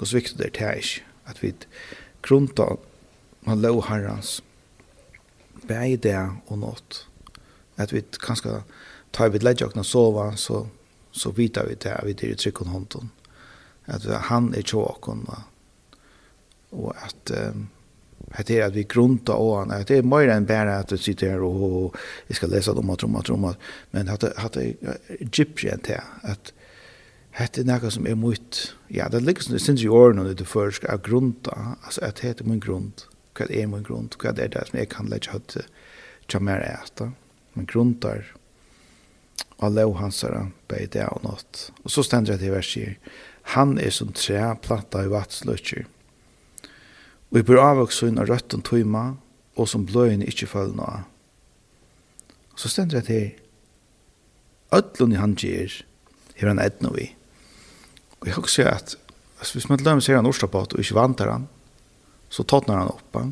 E: Gås viktig det er ikke, at vi grundar lauharans, bægje det og nått. At vi kanskje tar vi ledja okna sova, så, så vitar vi det, vi det er i trykken hånden. At han er tjåkon, og og at um, Det er at vi grunta og han, det er mer enn bare at du sitter her og og jeg skal lese om at, om at, men at, det, at det er gypsjen til at det er noe som er mot, ja, det ligger som det synes i årene når du først er grunta, altså at det er min grunt, hva er min grunt, hva er det som jeg kan lage høyt til mer etter, men gruntar og lov hans er bare det og nått. Og så stender det i verset, han er som tre platta i vattsløkker, og Vi bør avvoksa inn av røtten tøyma, og som bløyene ikkje følger noe. Så stender det her. Ødlun i han gjer, her han edna vi. Og jeg husker at, altså, hvis man lømmer ser han orstapat og ikke vantar han, så tåtnar han oppa.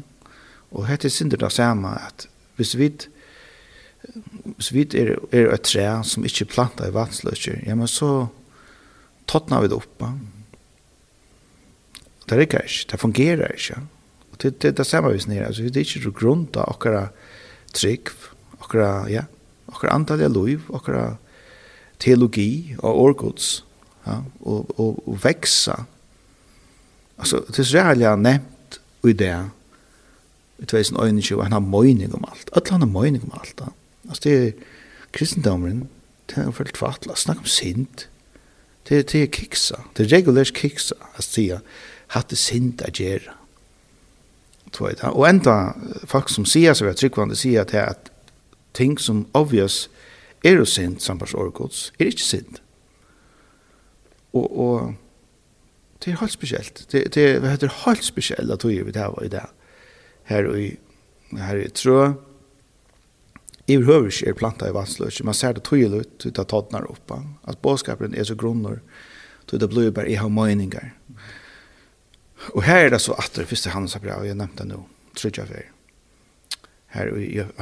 E: Og hette synder det samme at hvis vi hvis vi er, er et tre som ikkje plantar i vatsløkker, ja, men så tåtnar vi det opp. Mm det rikker ikke, det fungerer ikke. Og det, det, det samme vi snir, altså, det er ikke grunn til akkurat trygg, akkurat, ja, akkurat antall av liv, akkurat teologi og årgods, ja, og, og, og veksa. Altså, det er særlig nevnt i det, i 2021, han har møyning om alt. Alle han har møyning om alt, da. Altså, det er kristendommeren, det er veldig fatla, snakk om sint, det det er kiksa, det er regulært kiksa, altså, det hatt det sint å gjøre. Og enda folk som sier seg at tryggvande sier at, at ting som obvious er jo sint samtidig årgods, er ikke sint. Og, og det er helt spesielt. Det, det, det er helt spesielt at vi har i det her i her i trø i høvers er planta i vannsløs, man ser det tydelig ut ut av tådnar oppa at båskapen er så grunner til det blir bare i har meninger Og her er det så atter, første Johannes brev, og jeg nevnte det nå, tror jeg for. Her,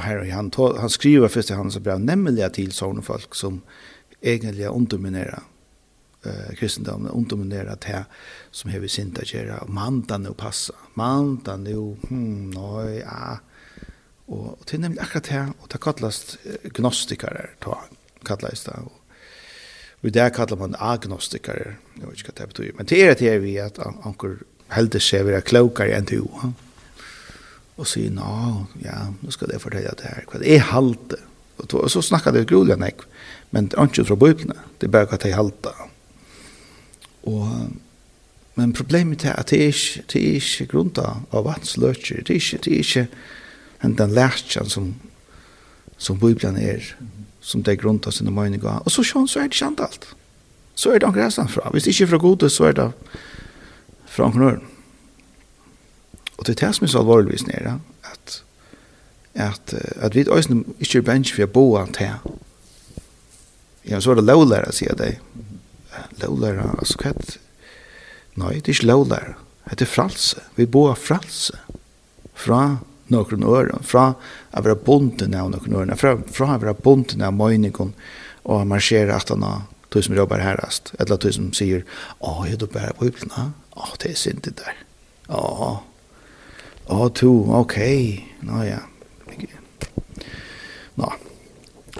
E: her han, han skriver første hans brev, nemlig til sånne folk som egentlig underminerer eh kristendomen underminerar det som har vi synda gera. Och nu passa. Mandan nu hm nej ja och till nämligen akkurat det och det kallas gnostiker ta kallas det och vi där kallar man agnostiker jag vet inte vad det betyder men det är det vi att anker heldig seg vera klokere enn du. Og sier, nå, ja, nå skal jeg fortelle det her, hva det er halte. Og, så snakker det grulig enn jeg, men det er ikke fra bøyblene, det er bare hva det er halte. Og, men problemet er at det er ikke, det er ikke grunnt av vannsløtjer. det er ikke, det er ikke en den lærtjen som, som bøyblene er, som det er grunnt av sine meninger. Og så sjøen så er det ikke alt. Så er det angresen fra. Hvis det ikke er fra gode, så er det fra omkring Og det er det som er så alvorligvis nere, at, at, at vi øyne ikke er bensk for å bo an til. Ja, så er det lovlærer, sier jeg lovlæra, altså hva er Nei, det er ikke lovlæra. Det er fralse. Vi bo av fralse. Fra noen øren, fra å være bonden av noen øren, fra, fra å være bonden av møyningen og marsjere at han har tog som jobber herrest, eller tog som sier, å, jeg er bare på hyplen, Åh, det er sint det der. Å, Åh, to, ok. Nå ja. Nå.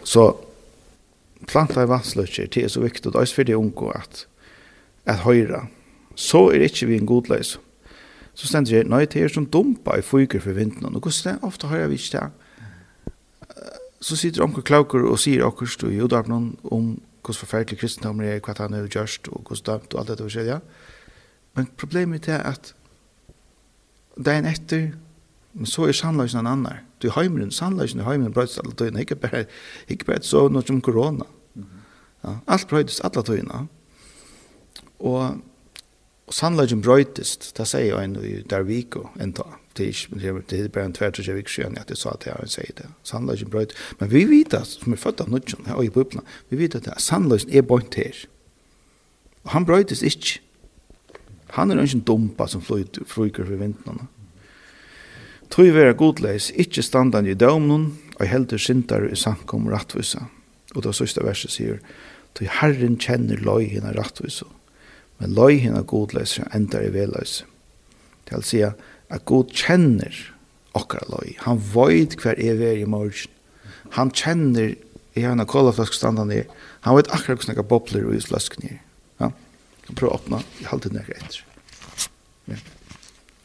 E: Så planta i vasslutsjer, det er så viktig, og det er så viktig unko at, at høyre. Så er det ikke vi en god leis. Så stender jeg, nei, det er som dumpa i fyker for vinden, og hvordan det ofte høyre vi ikke det. Så sitter onker klauker og sier akkur stod i udarpnån om hvordan forferdelig kristendommer er, hva han har gjørst, og hvordan dømt og alt dette forskjellige. Ja Men problemet er at dagen etter, men så er sannløsene en annen. Du har heimeren, sannløsene i heimeren brøydes alle tøyene, ikke bare, ikke bare så noe som korona. Ja, alt brøydes alle tøyene. Og, og sannløsene brøydes, det sier jeg en i Darviko en dag, det er det er bare en tvert og kjevik skjøn at jeg sa til han sier det. Sannløsene brøydes. Men vi vet at, som er født av nødgjøn, og i bøyplene, vi vet at sannløsene er bøynt her. Og han brøydes ikke. Han er ikke dumpa som fryker for vintene. Tøy vera godleis, ikkje standan i dømnen, og heldur sintar i samkom rattvisa. Og det sørste verset sier, Tøy herren kjenner løy hina rattvisa, men løy hina godleis endar i veleis. Det vil si at god kjenner okkar løy. Han void hver er veri i morgen. Han kjenner, jeg har en kolaflask standan i, han vet akkurat hvordan jeg bobler og i. Ja? kan prøve å åpne i halvtid nekker etter. Ja.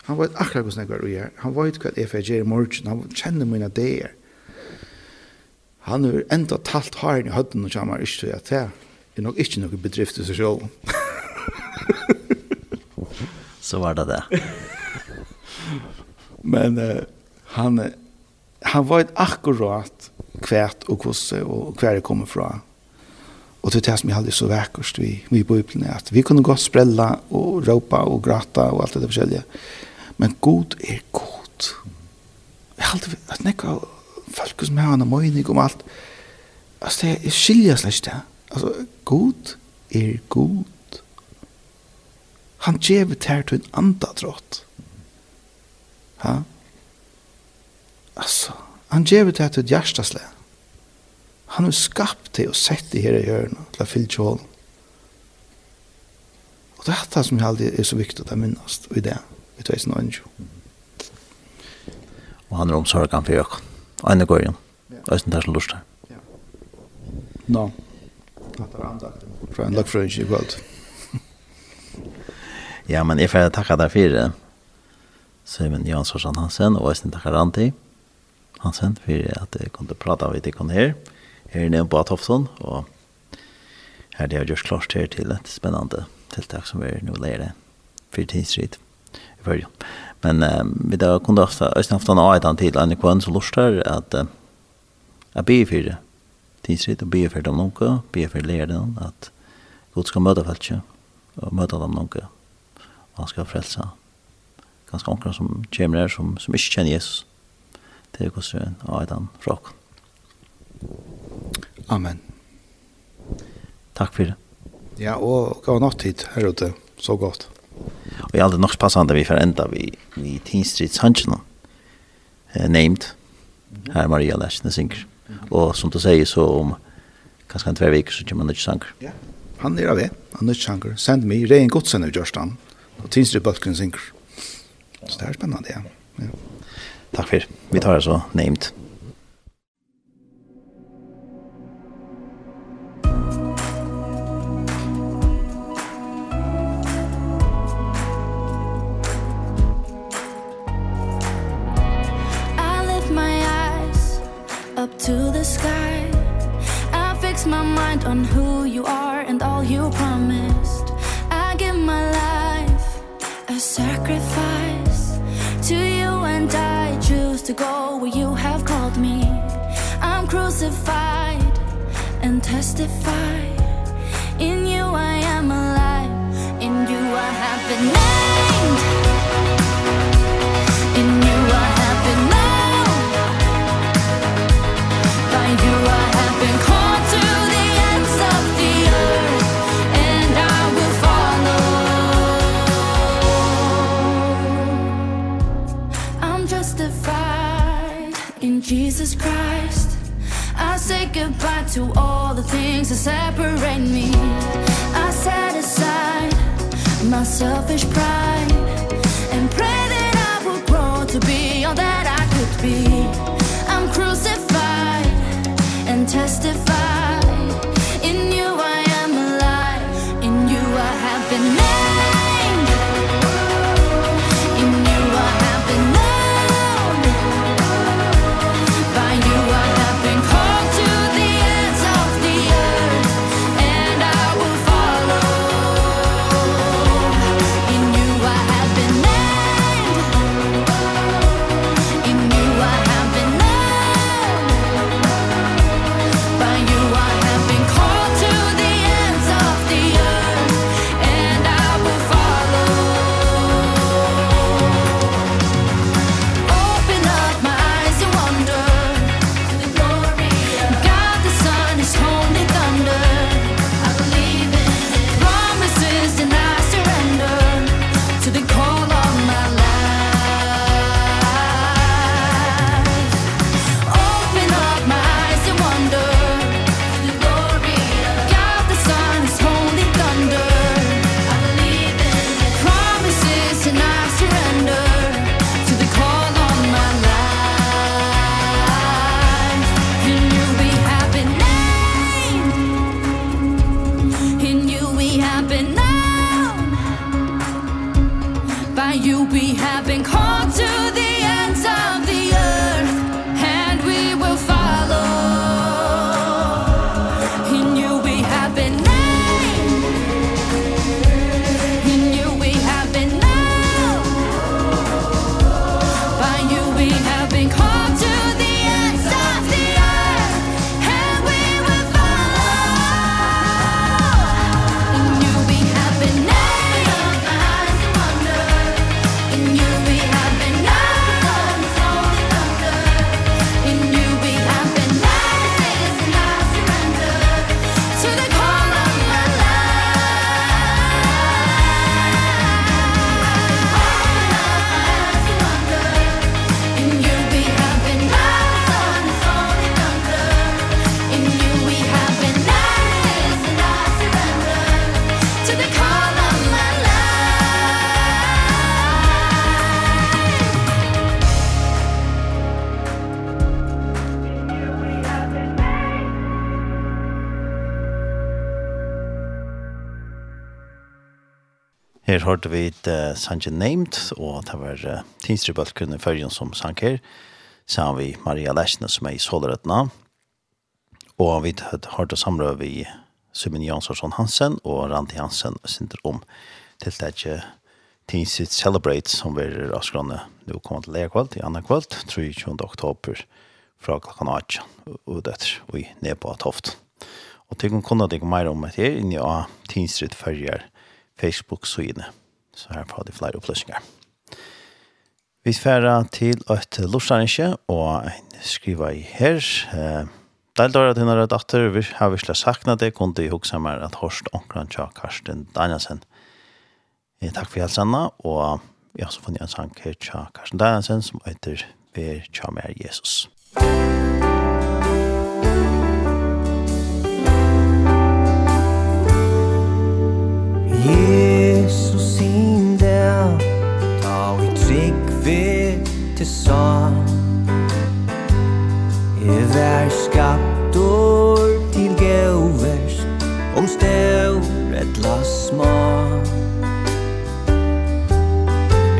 E: Han vet akkurat hvordan jeg var og gjør. Han vet hva jeg gjør i morgen. Han kjenner mine ideer. Han har enda talt haren i høtten og kommer ikke til at det er nok ikke noe bedrift i seg selv.
A: Så var det det.
E: Men uh, han, han vet akkurat kvært og hvordan og hver jeg kommer fra Og det er det som jeg aldri så vekkert vi, vi i Bibelen, at vi kunne godt sprella og råpa og grata og alt det forskjellige. Men god er god. Jeg har aldri, at nekka folk som har en møyning om alt, altså det er skilja slags det. Altså, god er god. Han djevet her til en andadrott. Ha? Altså, han djevet her til et hjertasle. Han har skapt det og sett det her i hjørnet til å fylle kjål. Og det er det som alltid er så viktig å minnes i det, i 2020.
A: Og han er omsorgen for økken. Og han går igjen. Og jeg synes det er så lurt her.
E: Nå. Hatt er andakten. Fra en lakfrøyns i kveld.
A: Ja, men jeg får takke deg for det. Simon Jansson Hansen, og jeg synes takker Randi Hansen for at jeg kunne prate av deg her her nede på Atofsson, og her det har gjort klart her til et spennende tiltak som vi nå lærer for tidsritt i følge. Men eh, vi da kunne også Øystein ofte nå et annet tid, Anne Kvann, som lort her at eh, jeg blir for det og blir for dem noe, blir for læreren, at Gud skal møte feltet, og møte dem noe, og han skal frelse ganske omkring som kommer her, som, som ikke kjenner Jesus. Det er hvordan en annen et.
E: Amen.
A: Takk for det.
E: Ja, og gav nok tid her ute, så godt.
A: Og jeg er aldri nok passende vi får enda vi, vi Tinstrids Hansen, eh, named, her Maria Lersene synger. Og som du sier så om kanskje en tve viker så kommer han ikke sanger.
E: Ja, han er av det, han er ikke sanger. Send meg, det er en godsender, Gjørstan, og Tinstrid Bølken synger. Så det er spennende, ja. ja.
A: Takk for, vi tar det så named.
F: to go where you have called me. I'm crucified and testify In you I am alive In you I have been made. Jesus Christ. I say goodbye to all the things that separate me. I set aside my selfish pride And pray that I will grow to be all that I could be. I'm crucified and testify
G: Her hørte vi et uh, Sanje Named, og det var uh, Tinstribølken i førjen som sang her. Så har vi Maria Lesne som er i Solerøttene. Og vi hørte samrøv vi Simon Jansson Hansen og Randi Hansen sinter om til det ikke Tinsit Celebrate som vi er raskrande nå kommer til lærkvalt i andre kvalt 23. oktober fra klokken 8 og døtter og i Nebo Toft. Og til å kunne deg mer om et her inni av Tinsit Førjer Facebook-sidene. Så her får de flere opplysninger. Vi færer til et lortsanskje, og skriver i her. Deildar at henne datter, vi har virkelig sakna det, kunne de huske meg at Horst Onkran tja Karsten Danielsen. Takk for helsene, og jeg har også funnet en sang her tja Karsten Danielsen, som heter «Vær tja mer Jesus».
H: Musikk Jesus sin der. Ta vi trygg vi til sår Jeg vær skaptor til gauvers Om stør et la små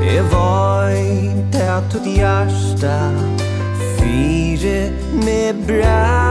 H: Jeg veit at tut hjärsta Fyre med
G: bræ.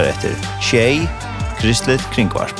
G: hugsar etter Tjei, Kristelig Kringvarp.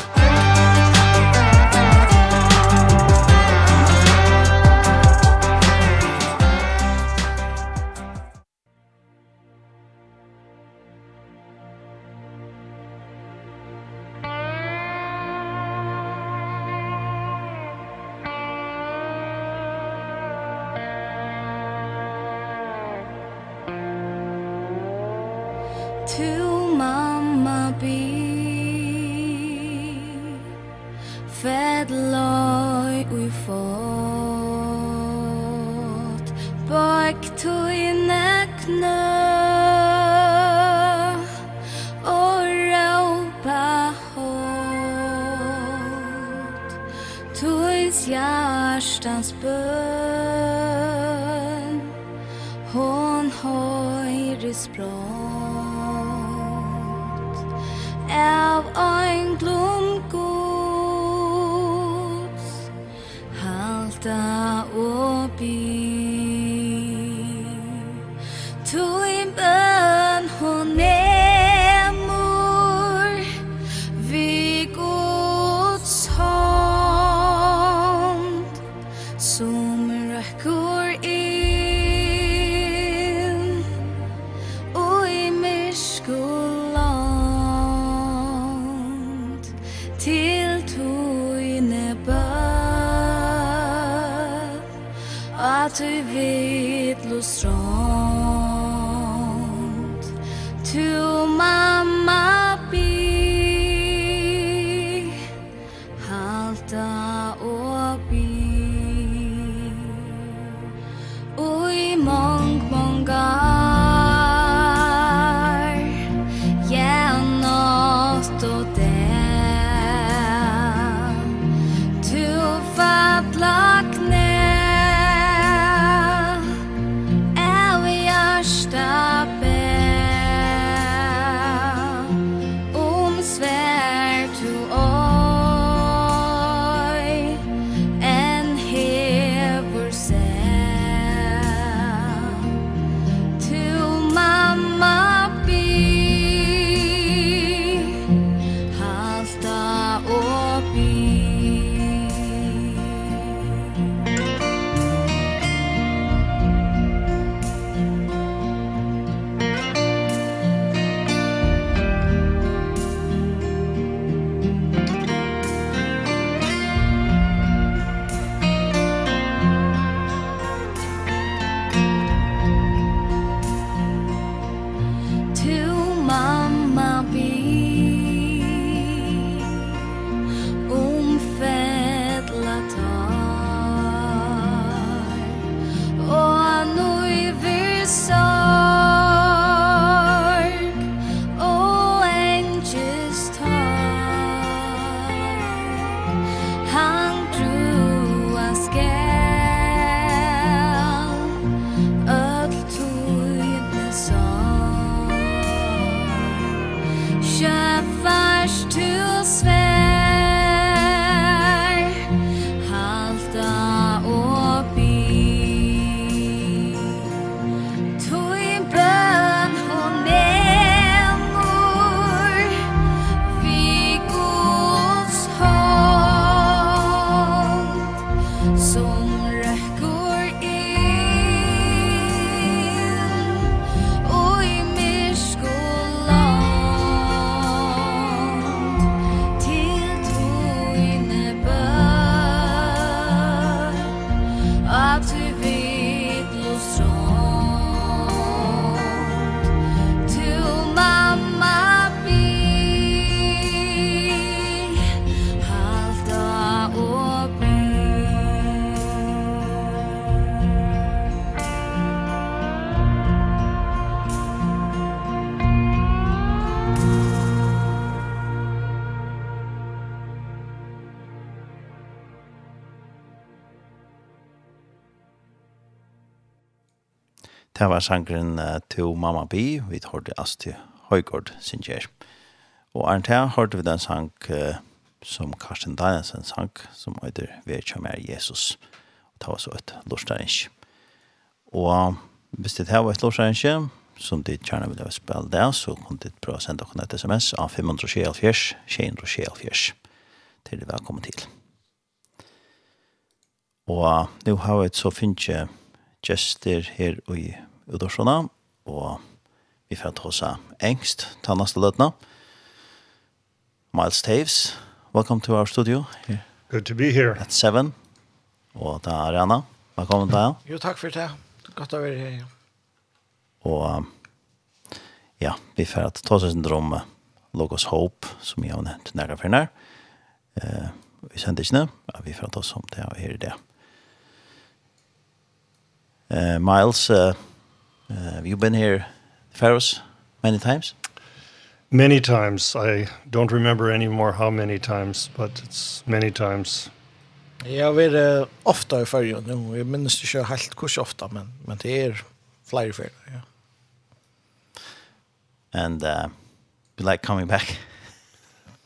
F: til vi
A: Det var sangren uh, til Mamma Bi, vi hørte Asti Høygård sin kjær. Og Arne Thea hørte vi den sang uh, som Karsten Danielsen sang, som heter «Vi kommer Jesus». Og det var så et lortstæring. Og hvis det her var et lortstæring, som de gjerne ville ha spilt det, så kunne de prøve å sende dere et sms av 524 224 til det velkommen til. Og nå har vi så finnes gjester her i utdorsjona, og vi får ta oss engst til neste løtene. Miles Taves, welcome to our studio. Here.
I: Good to be here.
A: At 7. Og da er Anna. Velkommen til deg.
J: Jo, takk for det. Godt å være her, ja.
A: Og ja, vi får ta oss en drøm Logos Hope, som jeg har nevnt nærmere for nær. Eh, vi sender ikke noe, ja, vi får ta oss om det og her i det. Eh, Miles, uh, Uh, have you been here, Faros, many times?
I: Many times. I don't remember anymore how many times, but it's many times.
J: Jag vet uh, ofta i färgen nu. Jeg minnes ikke helt hvor ofta, men, men det er flere färger, ja.
A: And uh, you like coming back?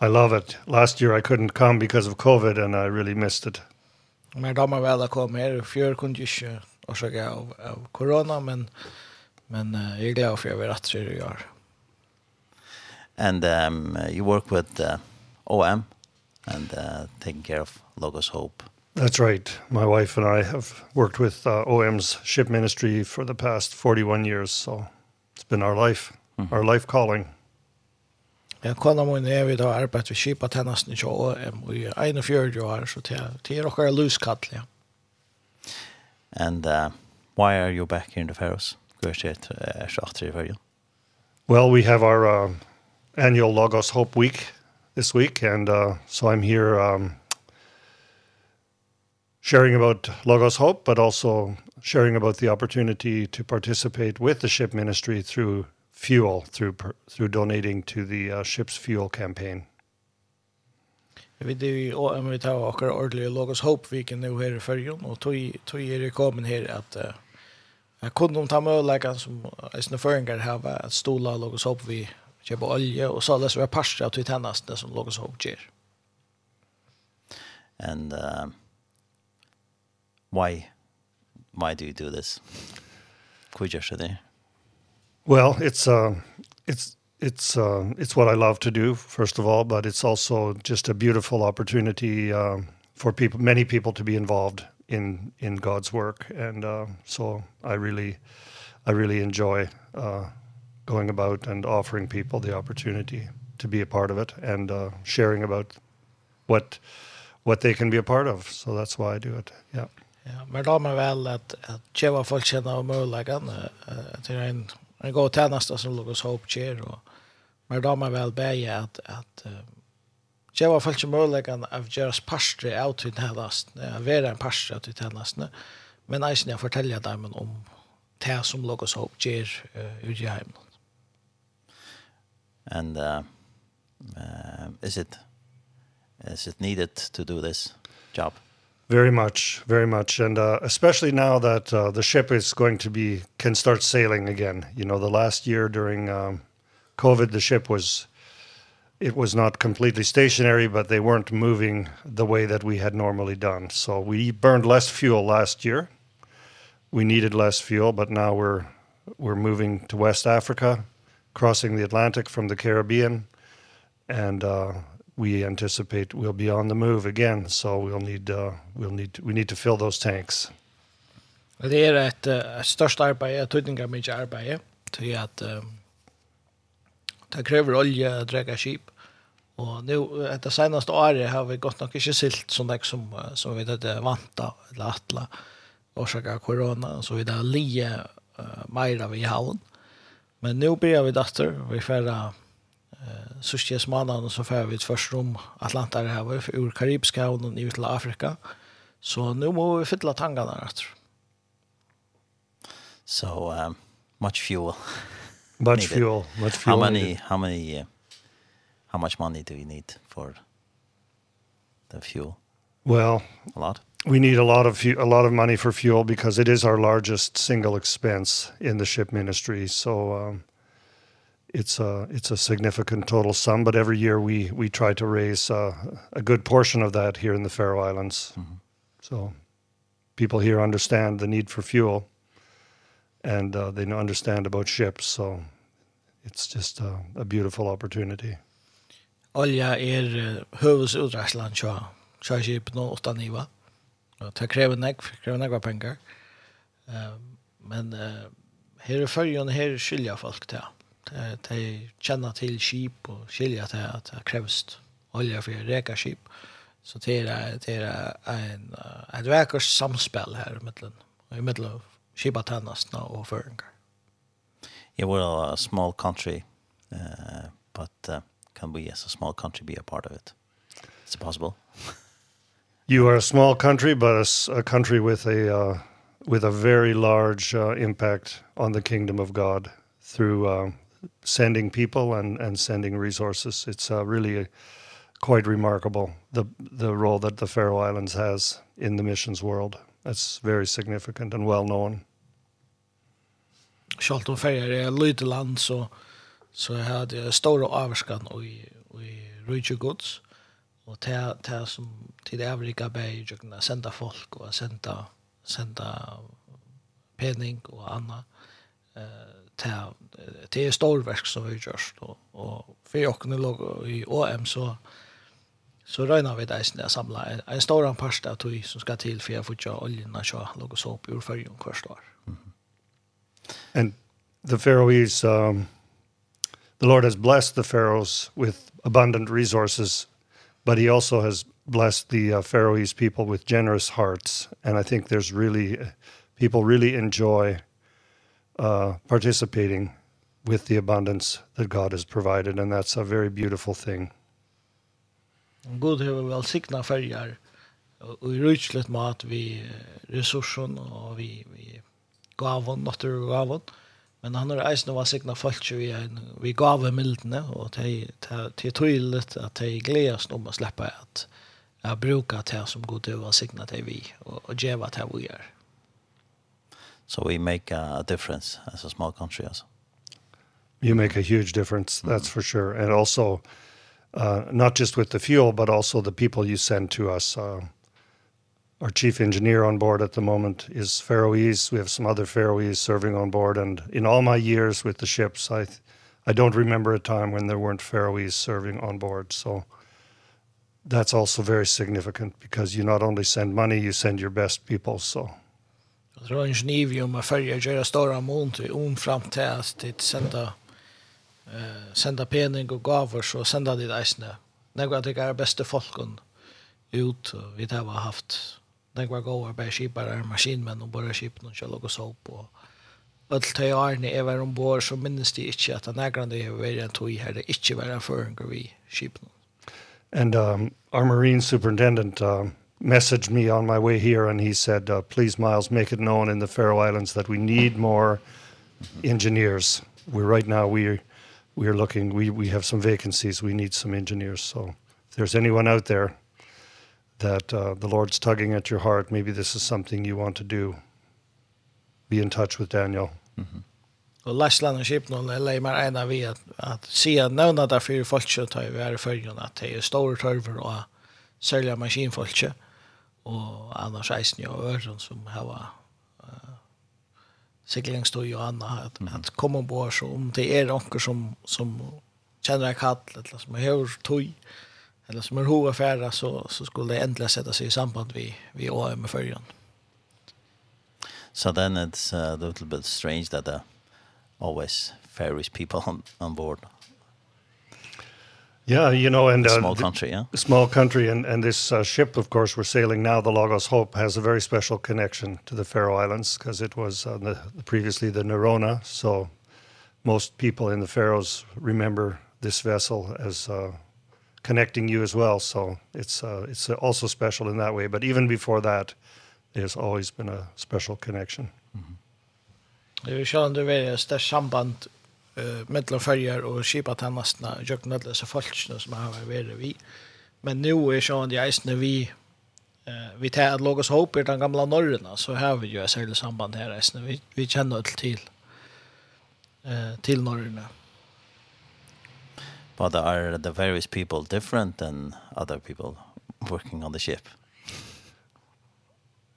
I: I love it. Last year I couldn't come because of COVID and I really missed it.
J: Men damer väl att komma här. Fjör kunde ju inte orsaka av, av corona, men Men uh, jag är glad för att jag vill att det gör.
A: And um, you work with uh, OM and uh, taking care of Logos Hope.
I: That's right. My wife and I have worked with uh, OM's ship ministry for the past 41 years, so it's been our life, mm. our life calling.
J: Jeg kan ha við evig da arbeid ved skipet hennesten i OM i 41 år, så det er dere luskall, ja.
A: And uh, why are you back here in the Faroes? universitet er så i verden?
I: Well, we have our uh, annual Logos Hope Week this week, and uh, so I'm here um, sharing about Logos Hope, but also sharing about the opportunity to participate with the ship ministry through fuel, through through donating to the uh, ship's fuel campaign.
J: Vi det ju och vi tar och ordentligt Logos Hope Week nu här i Färjön och tog tog er kommen här att Men kunde de ta möjligheten som i sina föringar här var att stola låg oss upp vid köpa olja och så läser vi parser av till tennaste som låg oss upp ger.
A: And uh, why why do you do this? Could you say there?
I: Well, it's uh it's it's uh it's what I love to do first of all, but it's also just a beautiful opportunity um uh, for people many people to be involved in in God's work. And uh so I really I really enjoy uh going about and offering people the opportunity to be a part of it and uh sharing about what what they can be a part of. So that's why I do it. Yeah.
J: Ja, men då man väl att att cheva folk känna och möjligheten att det är en en god tjänst som Lucas Hope ger och men då man väl be att att Jeg var faktisk muligheten av deres parstre av til tjenestene, av være en parstre av til tjenestene, men eisen jeg forteller dem om det som låg opp gjør uh, ut i heimen.
A: And uh, uh, is it is it needed to do this job?
I: Very much, very much, and uh, especially now that uh, the ship is going to be can start sailing again. You know, the last year during um, COVID, the ship was it was not completely stationary, but they weren't moving the way that we had normally done. So we burned less fuel last year. We needed less fuel, but now we're we're moving to West Africa, crossing the Atlantic from the Caribbean, and uh we anticipate we'll be on the move again, so we'll need uh we'll need we need to fill those tanks.
J: Det är ett uh, störst arbete, jag tror mycket arbete, till att um, det kräver olja att dräga skip. Och nu det senaste året har vi gått nog inte silt som det som som vi det väntat eller attla orsaka corona så vi där lie uh, mera vi havn. Men nu börjar vi datter vi färra eh så sjes så får vi ett första rum Atlanta det här var ur Karibiska havnen ut till Afrika. Så nu må vi fylla tankarna efter.
A: So um, much fuel.
I: much fuel, much fuel.
A: How many how many how much money do you need for the fuel?
I: Well,
A: a lot.
I: We need a lot of a lot of money for fuel because it is our largest single expense in the ship ministry. So um it's a it's a significant total sum, but every year we we try to raise uh, a good portion of that here in the Faroe Islands. Mm -hmm. So people here understand the need for fuel and uh, they understand about ships, so it's just a, a beautiful opportunity
J: olja er høvesutræslan tja, tja skip nå, åtta niva. Og ta krever nek, krever nek pengar men uh, her i fyrjon, her skilja folk til. De, de kjenner til kip og skilja til at det kreves olja for reka skip Så det er, det er en, et vekkers samspel her i middelen, i middelen kipa tennastna og føringar.
A: Yeah, we're a small country, uh, but uh, can we as a small country be a part of it? Is it possible?
I: you are a small country, but a, a country with a uh, with a very large uh, impact on the kingdom of God through uh, sending people and and sending resources. It's uh, really a, quite remarkable the the role that the Faroe Islands has in the missions world. That's very significant and well known.
J: Sjalt om Färjar är ett litet land så så hade jag stora avskan och i Rujtje Gods och ta ta som till det övriga bär jag kunde sända folk och sända, sända penning och annat eh det är storverk som vi görs och och för och nu låg i OM så så räknar vi där sen samla en, en stor pasta av tog som ska till för att få köra oljan och köra låg och såp ur färgen kvar år. Mm.
I: And the Faroese... um the Lord has blessed the Pharaohs with abundant resources, but he also has blessed the uh, Faroese people with generous hearts. And I think there's really, people really enjoy uh, participating with the abundance that God has provided. And that's a very beautiful thing.
J: God har vel sikna färger og i rutslet mat vi resursen og vi, vi gavon, naturgavon. Mm Men han har eisen var signa folk vi, vi gav mildene, og det er tydelig at det er gledes om å slippe at jeg bruker det som god til å signa det vi, og, og gjøre det vi gjør.
A: So we make a difference as a small country also.
I: You make a huge difference, that's mm. for sure. And also, uh, not just with the fuel, but also the people you send to us. Uh, our chief engineer on board at the moment is Faroese. We have some other Faroese serving on board. And in all my years with the ships, I, I don't remember a time when there weren't Faroese serving on board. So that's also very significant because you not only send money, you send your best people. So.
J: Jag tror en genivium med göra stora mån om fram till att sända, eh, sända pening och gaver så sända det eisne. Några det är bästa folken ut. Vi har haft när jag går och skipar är maskinmän och bara skip någon kör och så på. Öll tøy Arne er var ombord, så minnes de ikke at han nærgrande er vært en tøy her, det ikke var en føringer vi skipen.
I: And um, our Marine Superintendent uh, messaged me on my way here, and he said, uh, please, Miles, make it known in the Faroe Islands that we need more engineers. We're right now, we we are looking, we, we have some vacancies, we need some engineers. So if there's anyone out there, that uh, the Lord's tugging at your heart. Maybe this is something you want to do. Be in touch with Daniel.
J: Og -hmm. og Lassland och Kipnon är ena vi att, att se nämna där fyrir folk som tar vi är i följande att det är store tørver och sälja maskinfolk och annars eisen det øren som har uh, siklingstøy og annat att, at komme komma ombord så om det är någon som, som känner en kall eller som har tøy eller som er hoa färra så, så skulle det endelig sette seg i samband vi, vi AM med färjan.
A: So then it's a little bit strange that there always ferries people on, on board.
I: Yeah, you know, and uh,
A: small country, yeah.
I: Small country, and and this uh, ship, of course, we're sailing now. The Lagos Hope has a very special connection to the Faroe Islands because it was on the previously the Nerona. So most people in the Faroes remember this vessel as uh, connecting you as well. So it's uh, it's also special in that way. But even before that, there's always been a special connection.
J: Det är ju det väldigt starkt samband eh mellan färger och skipatannasna, jöknadla så folksna som har varit vi. Men nu är ju ändå isen vi eh vi tar logos hope i den gamla norrna så har vi ju ett särskilt samband här isen vi vi känner till till eh till norrna.
A: Mm but are the various people different than other people working on the ship?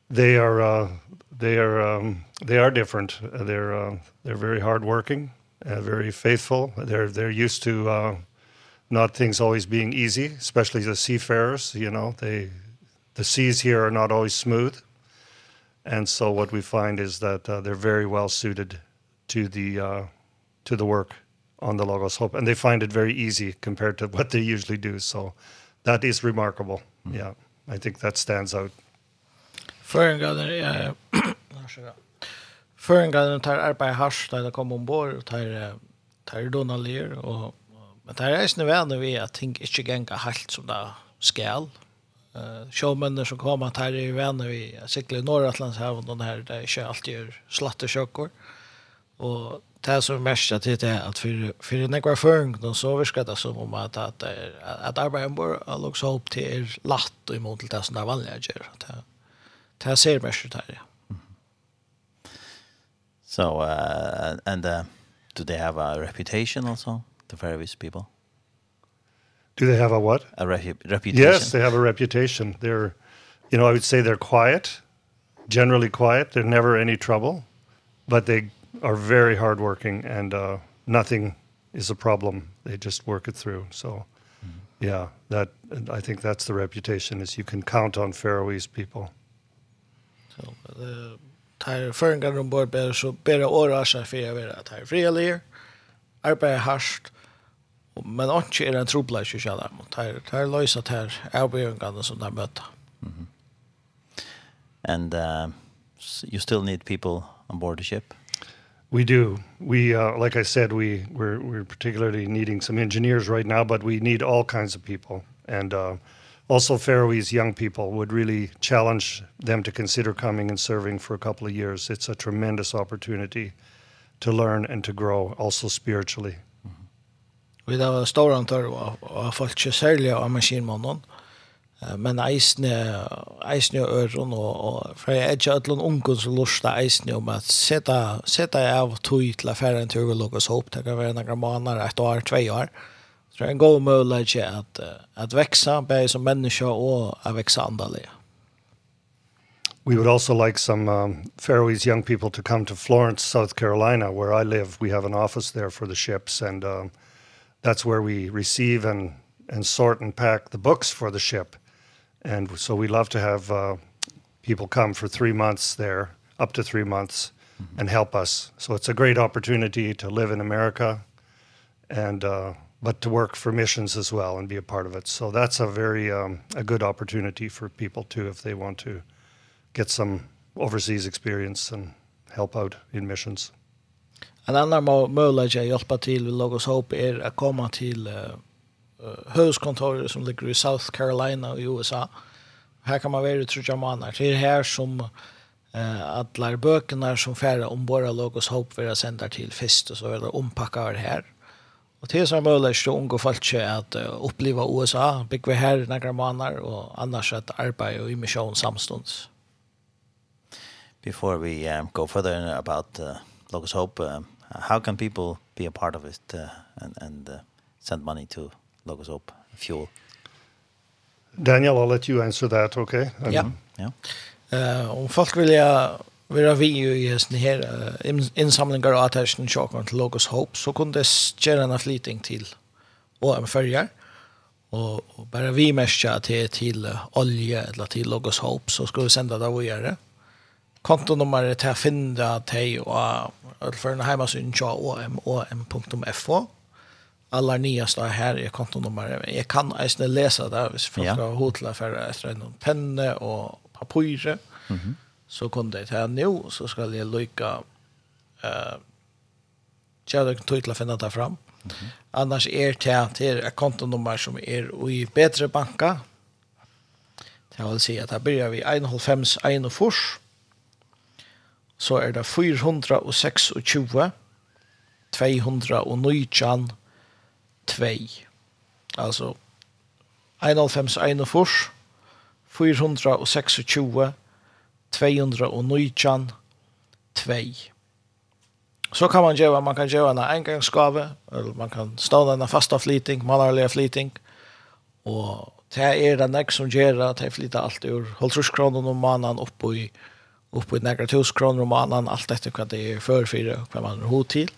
I: They are uh, they are um, they are different. Uh, they're uh, they're very hardworking, uh, very faithful. They're they're used to uh, not things always being easy, especially the seafarers, you know, they the seas here are not always smooth. And so what we find is that uh, they're very well suited to the uh to the work on the Logos Hope, and they find it very easy compared to what they usually do. So that is remarkable. Mm. Yeah, I think that stands out.
J: Föringarna är Föringarna tar arbeid hash da de kommer ombord og tar tar donalier och men det er snö vänner vi at ting inte gänga helt som där skal. Eh showmännen som kommer tar här är vänner vi cyklar norra Atlantshavet och den här er kör alltid slatter kökor. Och det som mest at det er at for, for den kvar förung då så viskar det som om att att att arbeta bara alltså opp til er latt og imot til det som där vanliga gör det det ser mest ut her, ja.
A: So uh and uh do they have a reputation also the various people?
I: Do they have a what?
A: A repu reputation?
I: Yes they have a reputation. They're you know i would say they're quiet generally quiet. They're never any trouble but they are very hardworking and uh, nothing is a problem. They just work it through. So, mm. yeah, that and I think that's the reputation is you can count on Faroese people.
J: So, the tar föringar om bord ber så ber åra sig för jag vet att här frelir arbetar harst men också är en trubbla i kyrkan tar tar lösa här arbetar som där möta mhm
A: and uh, you still need people on board the ship
I: We do. We uh like I said we we're we're particularly needing some engineers right now, but we need all kinds of people. And uh also Faroese young people would really challenge them to consider coming and serving for a couple of years. It's a tremendous opportunity to learn and to grow also spiritually.
J: Vi har stor antal av folk særlig av maskinmannen. Mm men eisne eisne øron og, og fra jeg er ikke alle ungen som lusta eisne om at seta, seta jeg av tog til affæren en tur og lukkes opp det kan være noen måneder, et år, tve år så det er en god mulighet at, at veksa, bare som menneske og at vekse andelig
I: We would also like some um, Faroese young people to come to Florence, South Carolina, where I live. We have an office there for the ships, and um, that's where we receive and, and sort and pack the books for the ship. And so we love to have uh, people come for three months there, up to three months, mm -hmm. and help us. So it's a great opportunity to live in America and uh, but to work for missions as well and be a part of it. So that's a very um, a good opportunity for people too if they want to get some overseas experience and help out in missions.
J: En annan möjlighet att hjälpa till vid Logos Hope är att komma till uh, huskontoret som ligger i South Carolina i USA. Här kan man vara i tredje månader. Det är här som eh alla böckerna som färra om våra logos hopp vara sända till fest och så är det ompackar här. Och det som så möjligt att undgå folk uh, uppleva USA, bygga här noen måneder och annars att arbeid i mission samstunds.
A: Before we um, go further about uh, Logos Hope, uh, how can people be a part of it uh, and, and uh, send money to loggas upp i fjol.
I: Daniel, I'll let you answer that, okay?
J: Ja.
A: Yeah. ja. Yeah.
J: Uh, om folk vill jag Vi har vi ju i hästen här uh, insamlingar och attention chocken till Logos Hope så kunde det göra en flytting till och en färger och, och bara vi märka till till uh, olja eller till Logos Hope så ska vi sända det vidare. Kontonummer till finna till och uh, för en hemmasyn och om.fo alla nyaste står här är kontonummer. Jag kan ens läsa det hvis folk ja. har hotla för efter en penne och papper. Mhm. -hmm. så kunde det här nu så ska jag lycka eh jag kan tydla finna det fram. Mm -hmm. Annars är det till ett kontonummer som är i bättre banka. Det vill säga att här börjar vi 1,5 1 fors. Så är det 426 219 2. Altså 91 426 219 2. Så kan man göra, man kan göra en engångsgave, eller man kan stå en fasta flyting, manarliga flyting, og det er det nek som gjør at jeg flytter alt ur holdsrusskronen om mannen opp i opp i negra och om mannen, alt etter hva det er før fire, hva man har hod til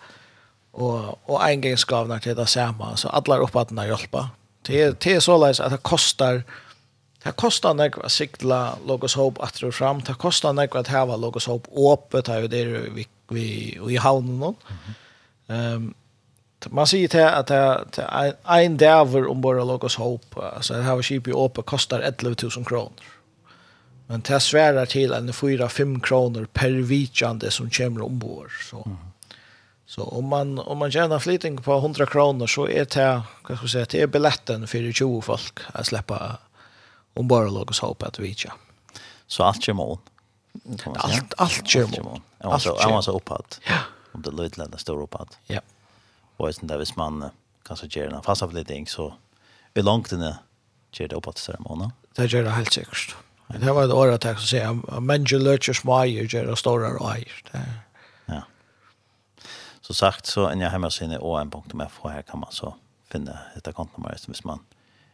J: och och engångsgavnar til det samme så alla uppfattningar hjälpa. Det det er så leis att det kostar Det kostar nek å sikla Logos Hope at og fram. Det kostar nek at hava Logos Hope öppet här og der vi, vi, i havnen nå. Um, man sier til at det er en dæver om bare Logos Hope. Altså, det her skip i kostar 11 000 kroner. Men det sværer til en 4-5 kroner per vitjande som kommer ombord. Så. Mm -hmm. Så om man om man tjänar flyting på 100 kronor så är det vad ska jag säga det är biljetten för 20 folk att släppa om bara låg hopp att vi tja.
A: Så allt kör mål.
J: Allt allt kör mål.
A: Alltså jag var så uppåt. Ja. Om det lite lite stor uppåt.
J: Ja.
A: Och sen där vis man kanske ger en fast avledning så är långt inne kör det uppåt så.
J: Det gör det helt säkert. Det var ett år att jag säga människor löser små äger, gör det stora äger.
A: Ja. Så sagt så en jag hemma sinne om.f här kan man så finna ett kontonummer som man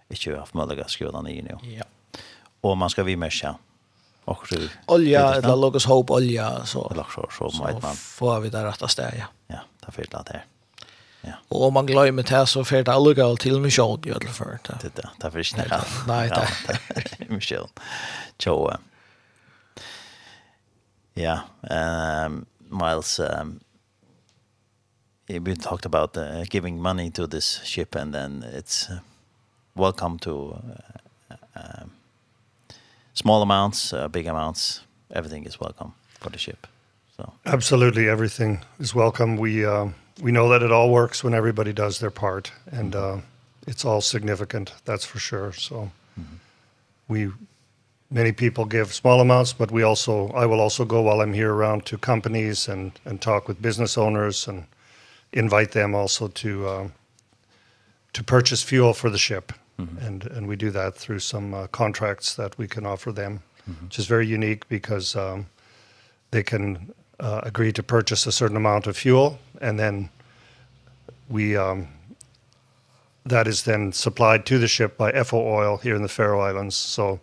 A: inte har haft möjlighet att den i nu.
J: Ja.
A: Och man ska vi märka och så
J: olja eller logos hope olja så
A: eller så så mitt man
J: får vi där rätta stäja. Ja,
A: där finns det där. Ja.
J: Och om man glömmer det så får det aldrig till med sjön i alla fall.
A: Det där, där finns det.
J: Nej, det.
A: Michel. Ciao. Ja, ehm Miles ehm we talked about uh, giving money to this ship and then it's uh, welcome to uh, uh, small amounts, uh, big amounts, everything is welcome for the ship. So
I: Absolutely everything is welcome. We uh, we know that it all works when everybody does their part and uh it's all significant, that's for sure. So mm -hmm. we many people give small amounts but we also I will also go while I'm here around to companies and and talk with business owners and invite them also to uh, to purchase fuel for the ship. Mm -hmm. And and we do that through some uh, contracts that we can offer them, mm -hmm. which is very unique because um they can uh, agree to purchase a certain amount of fuel and then we um that is then supplied to the ship by FO Oil here in the Faroe Islands. So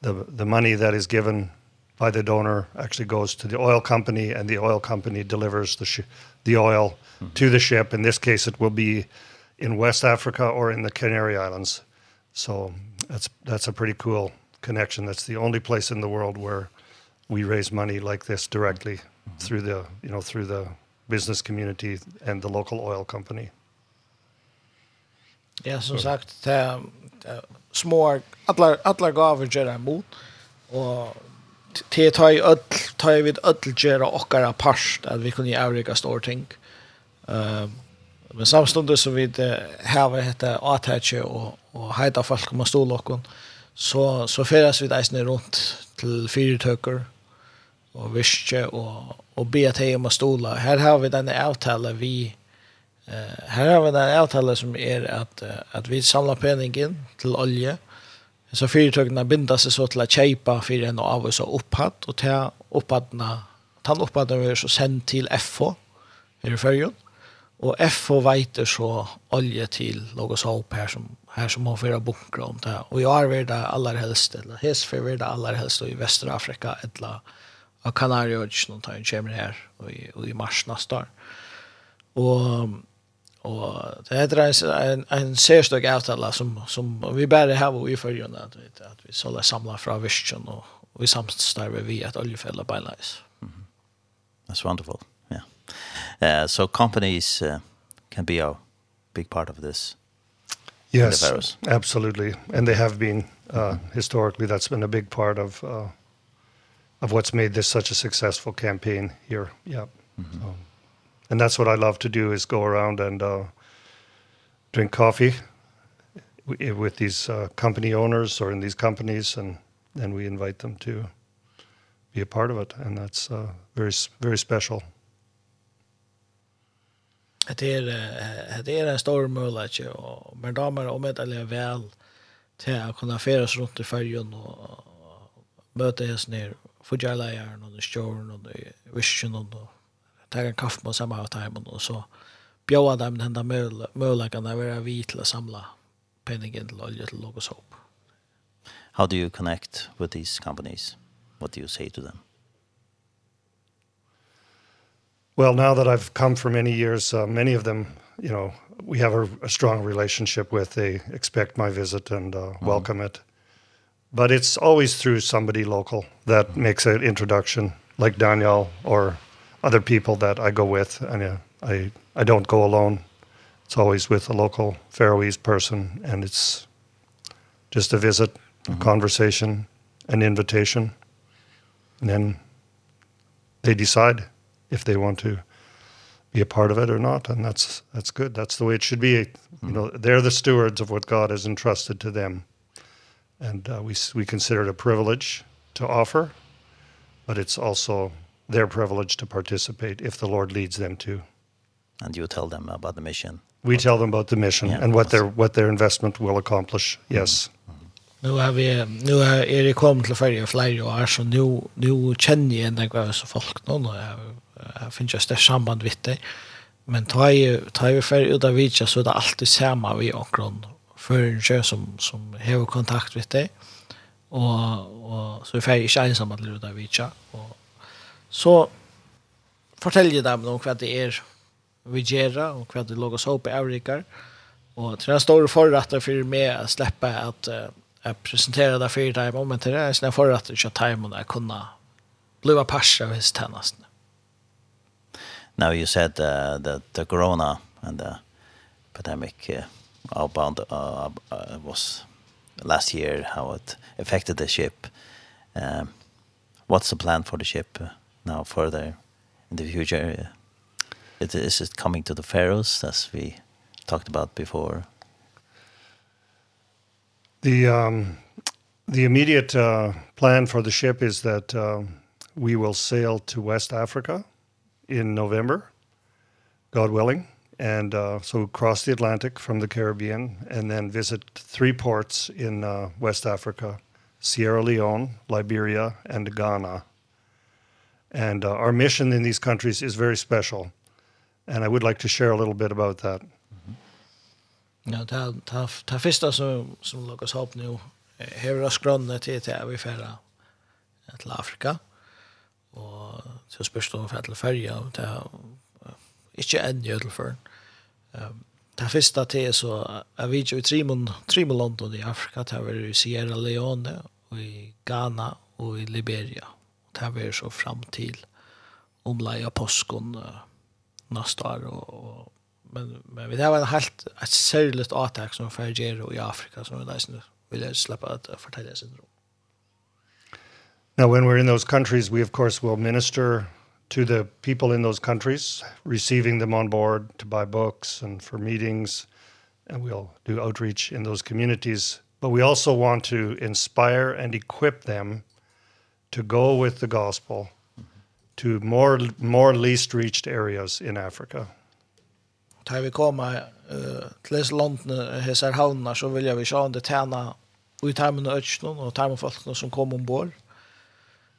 I: the the money that is given by the donor actually goes to the oil company and the oil company delivers the the oil mm. to the ship. In this case, it will be in West Africa or in the Canary Islands. So that's that's a pretty cool connection. That's the only place in the world where we raise money like this directly mm -hmm. through the, you know, through the business community and the local oil company.
J: Ja, som so. sagt, det små alla alla gåvor gör emot och te ta i öll tar i vid öll gera och era att vi kunde avrika stor ting. Ehm men samstundes vi vid här hette Atache och och heita folk kommer stå lockon så så färdas vi där runt till fyrtöcker och viske och och be till om stola. Här har vi den avtalen vi eh här har vi den avtalen som är att att vi samlar penningen till olje Så företagna binder sig så till att köpa för en av oss upphatt och ta upphattna tan upphattna vi så sent till FH i förrjun och FH veiter så olje till något så här som här som har fyra bunkrar om det här. Och jag är det allra helst eller hes för det allra helst i västra Afrika eller av Kanarieöarna tar en kemer här och i, och i mars nästa år. Och Og det heter en en, en særstøk avtale som som vi bare har i følgen, at vi at vi sålla samla från og, og vi samstarver vi et oljefälla by lies. Mm -hmm.
A: That's wonderful. Yeah. Uh, so companies uh, can be a big part of this.
I: Yes, absolutely. And they have been uh, historically that's been a big part of uh, of what's made this such a successful campaign here. Yeah. Mm -hmm. so and that's what I love to do is go around and uh drink coffee with these uh, company owners or in these companies and then we invite them to be a part of it and that's uh, very very special.
J: Det er det er en stor mulighet og men damer og med alla väl till att kunna färdas runt i fergen och møte hästen ner för jag lägger och den og och vision ta en kaffe med samma av och så bjöd dem den där möjligheten att vara vid till att samla penningen till olja till logos såp.
A: How do you connect with these companies? What do you say to them?
I: Well, now that I've come for many years, uh, many of them, you know, we have a, a strong relationship with. They expect my visit and uh, mm -hmm. welcome it. But it's always through somebody local that mm -hmm. makes an introduction, like Daniel or other people that I go with. and uh, I I don't go alone. It's always with a local Faroese person and it's just a visit, mm -hmm. a conversation, an invitation. And then they decide if they want to be a part of it or not and that's that's good that's the way it should be you know they're the stewards of what God has entrusted to them and uh, we we consider it a privilege to offer but it's also their privilege to participate if the Lord leads them to.
A: And you tell them about the mission.
I: We tell them about the mission
A: yeah,
I: and what their what their investment will accomplish. Yes.
J: Nu har vi nu har er det kom till färja flyg och är så nu nu känner jag ändå vad så folk nu och jag finns just det samband vitt det. Men ta ju ta ju för ut av vilka så det alltid samma vi och grund för en sjö som som har kontakt vitt det. Och och så är färja inte ensam att luta vilka och så forteller jeg dem om hva det er vi gjør, og hva det låg oss opp i avrikar. Og til den store forretter for meg å slippe at uh, jeg presenterer det for dem, men til den store forretter ikke time og jeg kunne bli av parser av hans tjenestene.
A: Now you said uh, that the corona and the pandemic uh, outbound uh, uh, was last year, how it affected the ship. Um, what's the plan for the ship? Uh, now further in the future. It is it coming to the Pharaohs as we talked about before.
I: The um the immediate uh plan for the ship is that uh, we will sail to West Africa in November, God willing, and uh so cross the Atlantic from the Caribbean and then visit three ports in uh West Africa, Sierra Leone, Liberia and Ghana And uh, our mission in these countries is very special. And I would like to share a little bit about that.
J: Ja, ta ta ta första som som Lucas Hope nu här har skronnat till till vi färra till Afrika. Och så spörst om för till färja och ta inte en jödel för. Ehm ta första till så är vi ju i Trimon Trimon i Afrika, ta vi i Sierra Leone och i Ghana och i Liberia. Mm Det har så fram til omleia påskon uh, neste år. Og, og, men, men det har en helt et særlig avtak som vi gjør i Afrika, som vi nesten vil jeg slippe at fortelle sin rom.
I: Now, when we're in those countries, we of course will minister to the people in those countries, receiving them on board to buy books and for meetings, and we'll do outreach in those communities. But we also want to inspire and equip them to go with the gospel to more more least reached areas in Africa.
J: Ta vi komma eh till landene hesar havnar så vill jag vi sjå det tärna ut här med öknen och tar med folken som kom ombord.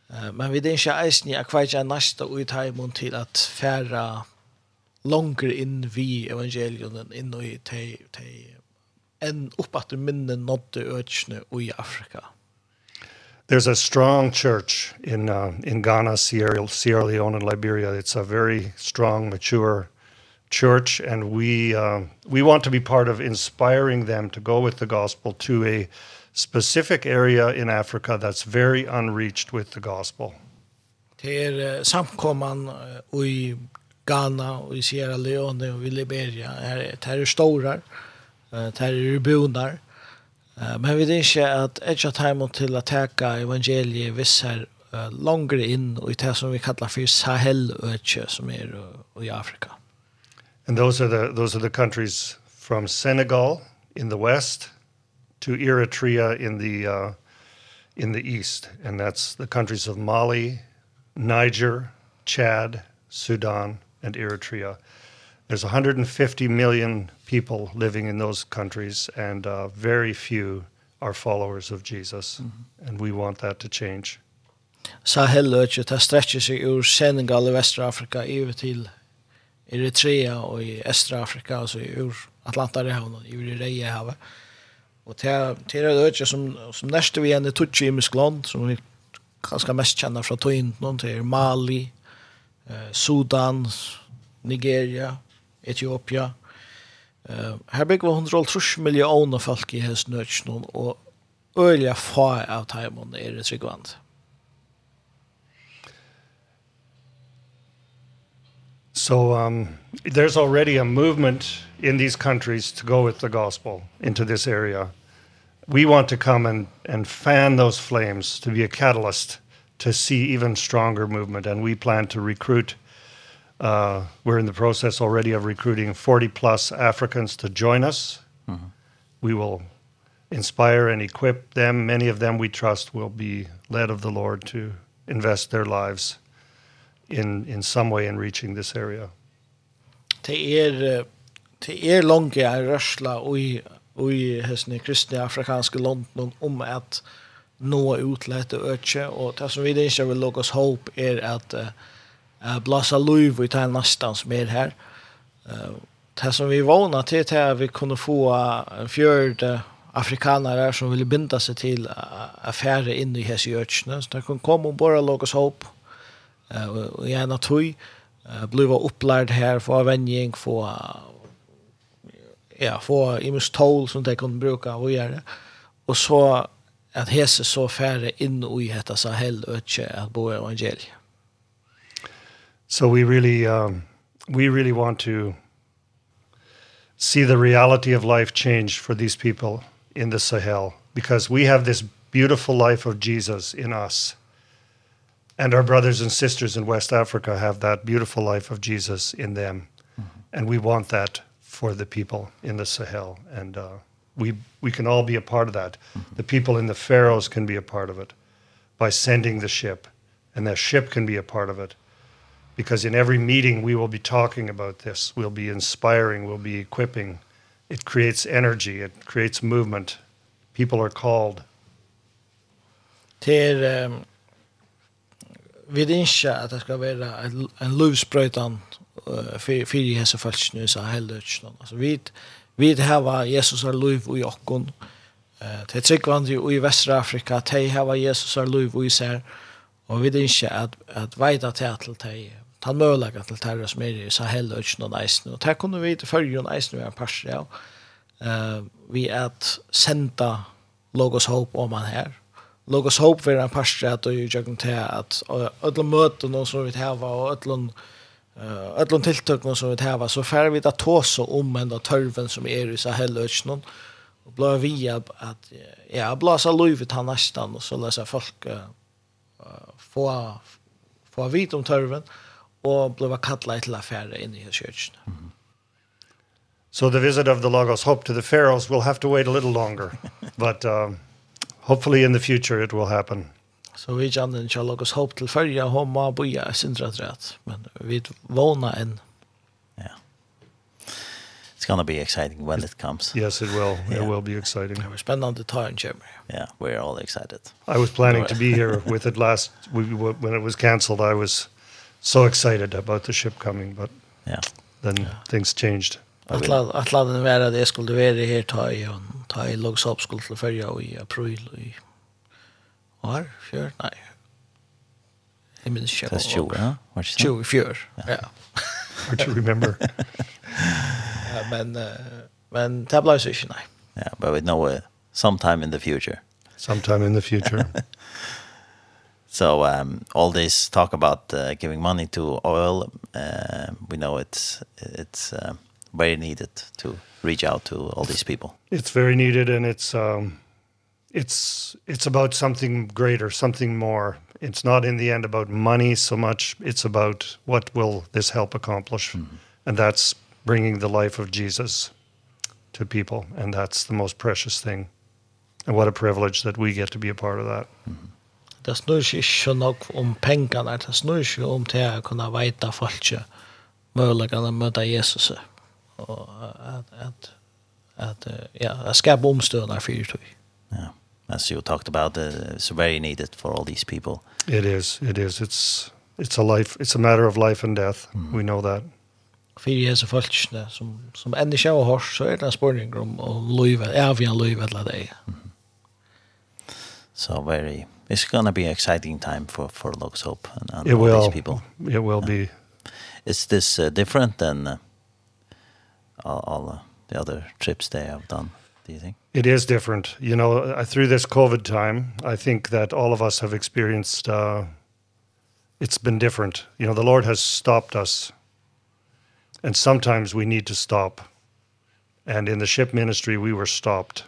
J: Eh men vi det inte är ni akvaja nästa ut här mot till att färra longer in vi evangelion in i te te en uppåt minnen nådde ökne i Afrika.
I: There's a strong church in uh, in Ghana, Sierra, Sierra Leone and Liberia. It's a very strong, mature church and we uh, we want to be part of inspiring them to go with the gospel to a specific area in Africa that's very unreached with the gospel.
J: Ter samkomman i Ghana och i Sierra Leone och i Liberia är det här är stora, det här är bonar. Men vi vet ikke at Edja Time til å teka evangeliet visser uh, langere inn i det som vi kallar for Sahel-økje som er uh, i Afrika.
I: And those are the those are the countries from Senegal in the west to Eritrea in the uh, in the east and that's the countries of Mali, Niger, Chad, Sudan and Eritrea. There's 150 million people living in those countries and uh very few are followers of Jesus mm -hmm. and we want that to change.
J: Sahel løtje ta stretcher seg ur Senegal i Vestrafrika över til Eritrea og i Østrafrika altså ur Atlantarhavn i Reihavet. Og til er det økje som som neste vi ender touch i Muskland som vi kanskje mest kjenner fra Tøyen noen til Mali, eh, Sudan, Nigeria, Etiopia. Uh, her bygger vi 130 millioner folk i hans nødgjøn, og øyelig få av teimen er det tryggvand.
I: So um, there's already a movement in these countries to go with the gospel into this area. We want to come and, and fan those flames to be a catalyst to see even stronger movement, and we plan to recruit Uh, we're in the process already of recruiting 40 plus Africans to join us. Mm -hmm. We will inspire and equip them. Many of them we trust will be led of the Lord to invest their lives in in some way in reaching this area.
J: Det er det er långt jag rörsla och i och i hästne kristna afrikanska land om att nå ut lätt öke och det som vi inte vill locka oss är att uh, uh, blåsa liv i tar nästan som är här. Uh, det som vi vana till är att vi kunde få en fjörde afrikanare som ville binda sig till affärer in i hese jörtsna Så det kunde komma och bara låg oss hopp uh, och gärna tog. Uh, bliva upplärd här, få avvänjning, få ja, få imus tål som de kunde bruka och göra. Och så att hese så färre in i detta Sahel och att bo evangeliet.
I: So we really um, we really want to see the reality of life change for these people in the Sahel because we have this beautiful life of Jesus in us. And our brothers and sisters in West Africa have that beautiful life of Jesus in them. Mm -hmm. And we want that for the people in the Sahel and uh we we can all be a part of that. Mm -hmm. The people in the Faroes can be a part of it by sending the ship and their ship can be a part of it because in every meeting we will be talking about this we'll be inspiring we'll be equipping. It creates energy it creates movement. People are called.
J: Ter um, vid incha att det ska vara en lovsprötan uh, för för Jesu falsk nu så helligt alltså vi vi har Jesus är lov och jockon eh uh, till tryckvandring i västra Afrika till här Jesus är lov och i ser Og vi ikke at, at veida til til deg, ta mølaga til deg som er i Sahel og ikke noen eisen. Og det kunne vi til følge noen eisen vi er parser, ja. Uh, vi at senda Logos Hope om han her. Logos Hope vil en parser at du gjør til at ødlom møte noen som vi teva og ødlom Uh, öllum tiltøknum som vi teva, så fær vi da tåsa om enda tørven som er i Sahel og Øtsnån, og blå vi at, ja, blåsa loivet han nestan, og så lesa folk uh, få få vit om törven och blev kallad till affärer inne i kyrkan. Mm -hmm.
I: So the visit of the Logos Hope to the Pharaohs will have to wait a little longer. but um, hopefully in the future it will happen.
J: So vi kjenner ikke Logos Hope til fyrja, homa, boja, sindra, men vi våna en
A: it's going to be exciting when it comes.
I: Yes, it will. Yeah. It will be exciting.
J: We're spending the time, Jimmy.
A: Yeah, we're all excited.
I: I was planning to be here with it last we, when it was canceled. I was so excited about the ship coming, but
A: yeah.
I: then yeah. things changed.
J: Att ladda den värre det skulle vara här ta i ta i logsopp skulle till förra i april i var fjör nej. Jag minns inte.
A: Det är 20, ja?
J: 24, ja.
I: Hard to remember.
J: men men det blir ikke nei.
A: Ja, yeah, but we know it sometime in the future.
I: Sometime in the future.
A: so um all this talk about uh, giving money to oil uh, we know it's it's uh, very needed to reach out to all these people.
I: It's very needed and it's um it's it's about something greater, something more. It's not in the end about money so much, it's about what will this help accomplish. Mm -hmm. And that's bringing the life of Jesus to people. And that's the most precious thing. And what a privilege that we get to be a part of that. Mm -hmm.
J: Det snur seg ikke nok om pengene, det snur seg om til å kunne veite folk mulighetene å møte Jesus. Og at, at, at ja, jeg skaper omstøvende for det.
A: Ja, as you talked about, uh, it's very needed for all these people.
I: It is, it is. It's, it's, a, life, it's a matter of life and death. Mm. We know that.
J: Mm för hese folkene som som ända sjå och hörs så är det en spårning om och liv är vi en liv alla det.
A: So very it's going to be an exciting time for for Lux Hope and, and
I: it
A: all
I: will,
A: these people.
I: It will yeah. be.
A: Is this uh, different than uh, all, all uh, the other trips they have done? Do you think?
I: It is different. You know, uh, through this COVID time, I think that all of us have experienced uh it's been different. You know, the Lord has stopped us And sometimes we need to stop. And in the ship ministry, we were stopped.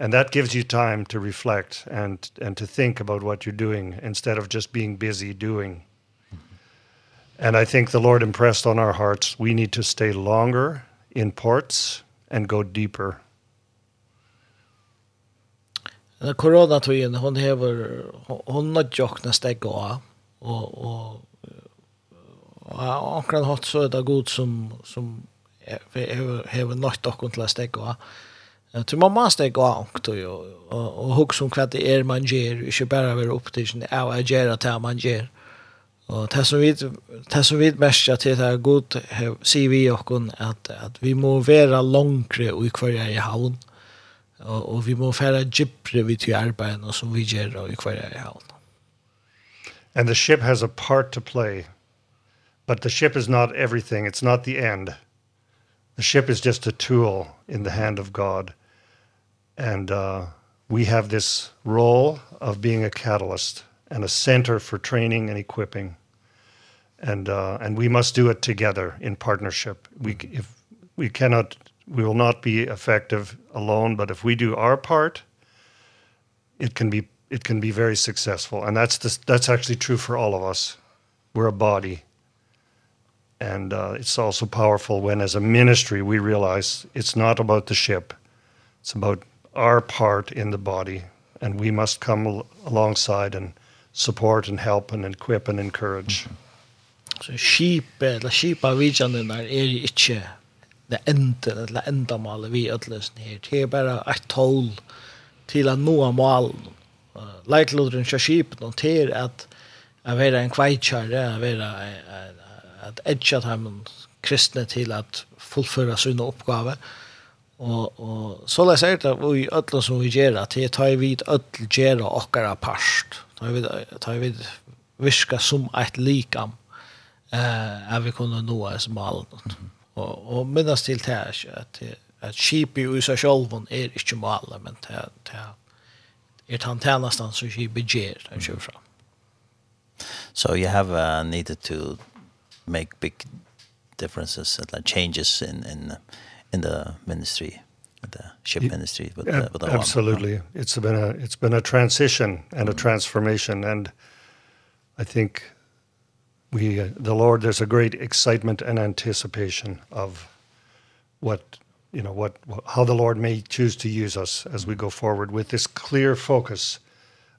I: And that gives you time to reflect and, and to think about what you're doing instead of just being busy doing. And I think the Lord impressed on our hearts, we need to stay longer in ports and go deeper.
J: Corona to in, hon hever, hon not jokna steg av, og, og og akkurat hatt så er det god som, som hever har nødt dere til å stekke av. Så man må stekke av ångt og, og, og huske om hva det er man gjør, ikke bare være opptidsen av å gjøre det man gjør. Og det som vi, det som vi mest til det er god, sier vi dere at, at vi må være langere i hver jeg er havn. Og, og vi må fære gypre vi til arbeidene som vi gjør og i hver jeg er havn.
I: And the ship has a part to play But the ship is not everything. It's not the end. The ship is just a tool in the hand of God. And uh, we have this role of being a catalyst and a center for training and equipping. And uh, and we must do it together in partnership. We if we cannot we will not be effective alone, but if we do our part, it can be it can be very successful. And that's the, that's actually true for all of us. We're a body and uh, it's also powerful when as a ministry we realize it's not about the ship. It's about our part in the body. And we must come al alongside and support and help and equip and encourage. Mm -hmm.
J: so sheep la sheep are region er our area itche the end the end of all we at least here here bara at toll till att nå mål like lodren sheep noterar att att en kvichare att vara en at edja dem kristne til at fullføre sine oppgave. Og, og så la jeg det vi ødler som vi gjør, at jeg tar vidt ødel gjør okkara parst. Tar vidt, virka som et likam eh, at vi kunna nå oss malen. Och och minnas till det här att att skip i USA är er inte mal men det, det är han tjenest han skip i gjør, den fram.
A: So you have uh, needed to make big differences and like changes in in in the ministry the ship ministry but with the
I: absolutely. One. it's been a it's been a transition and a transformation and i think we uh, the lord there's a great excitement and anticipation of what you know what how the lord may choose to use us as we go forward with this clear focus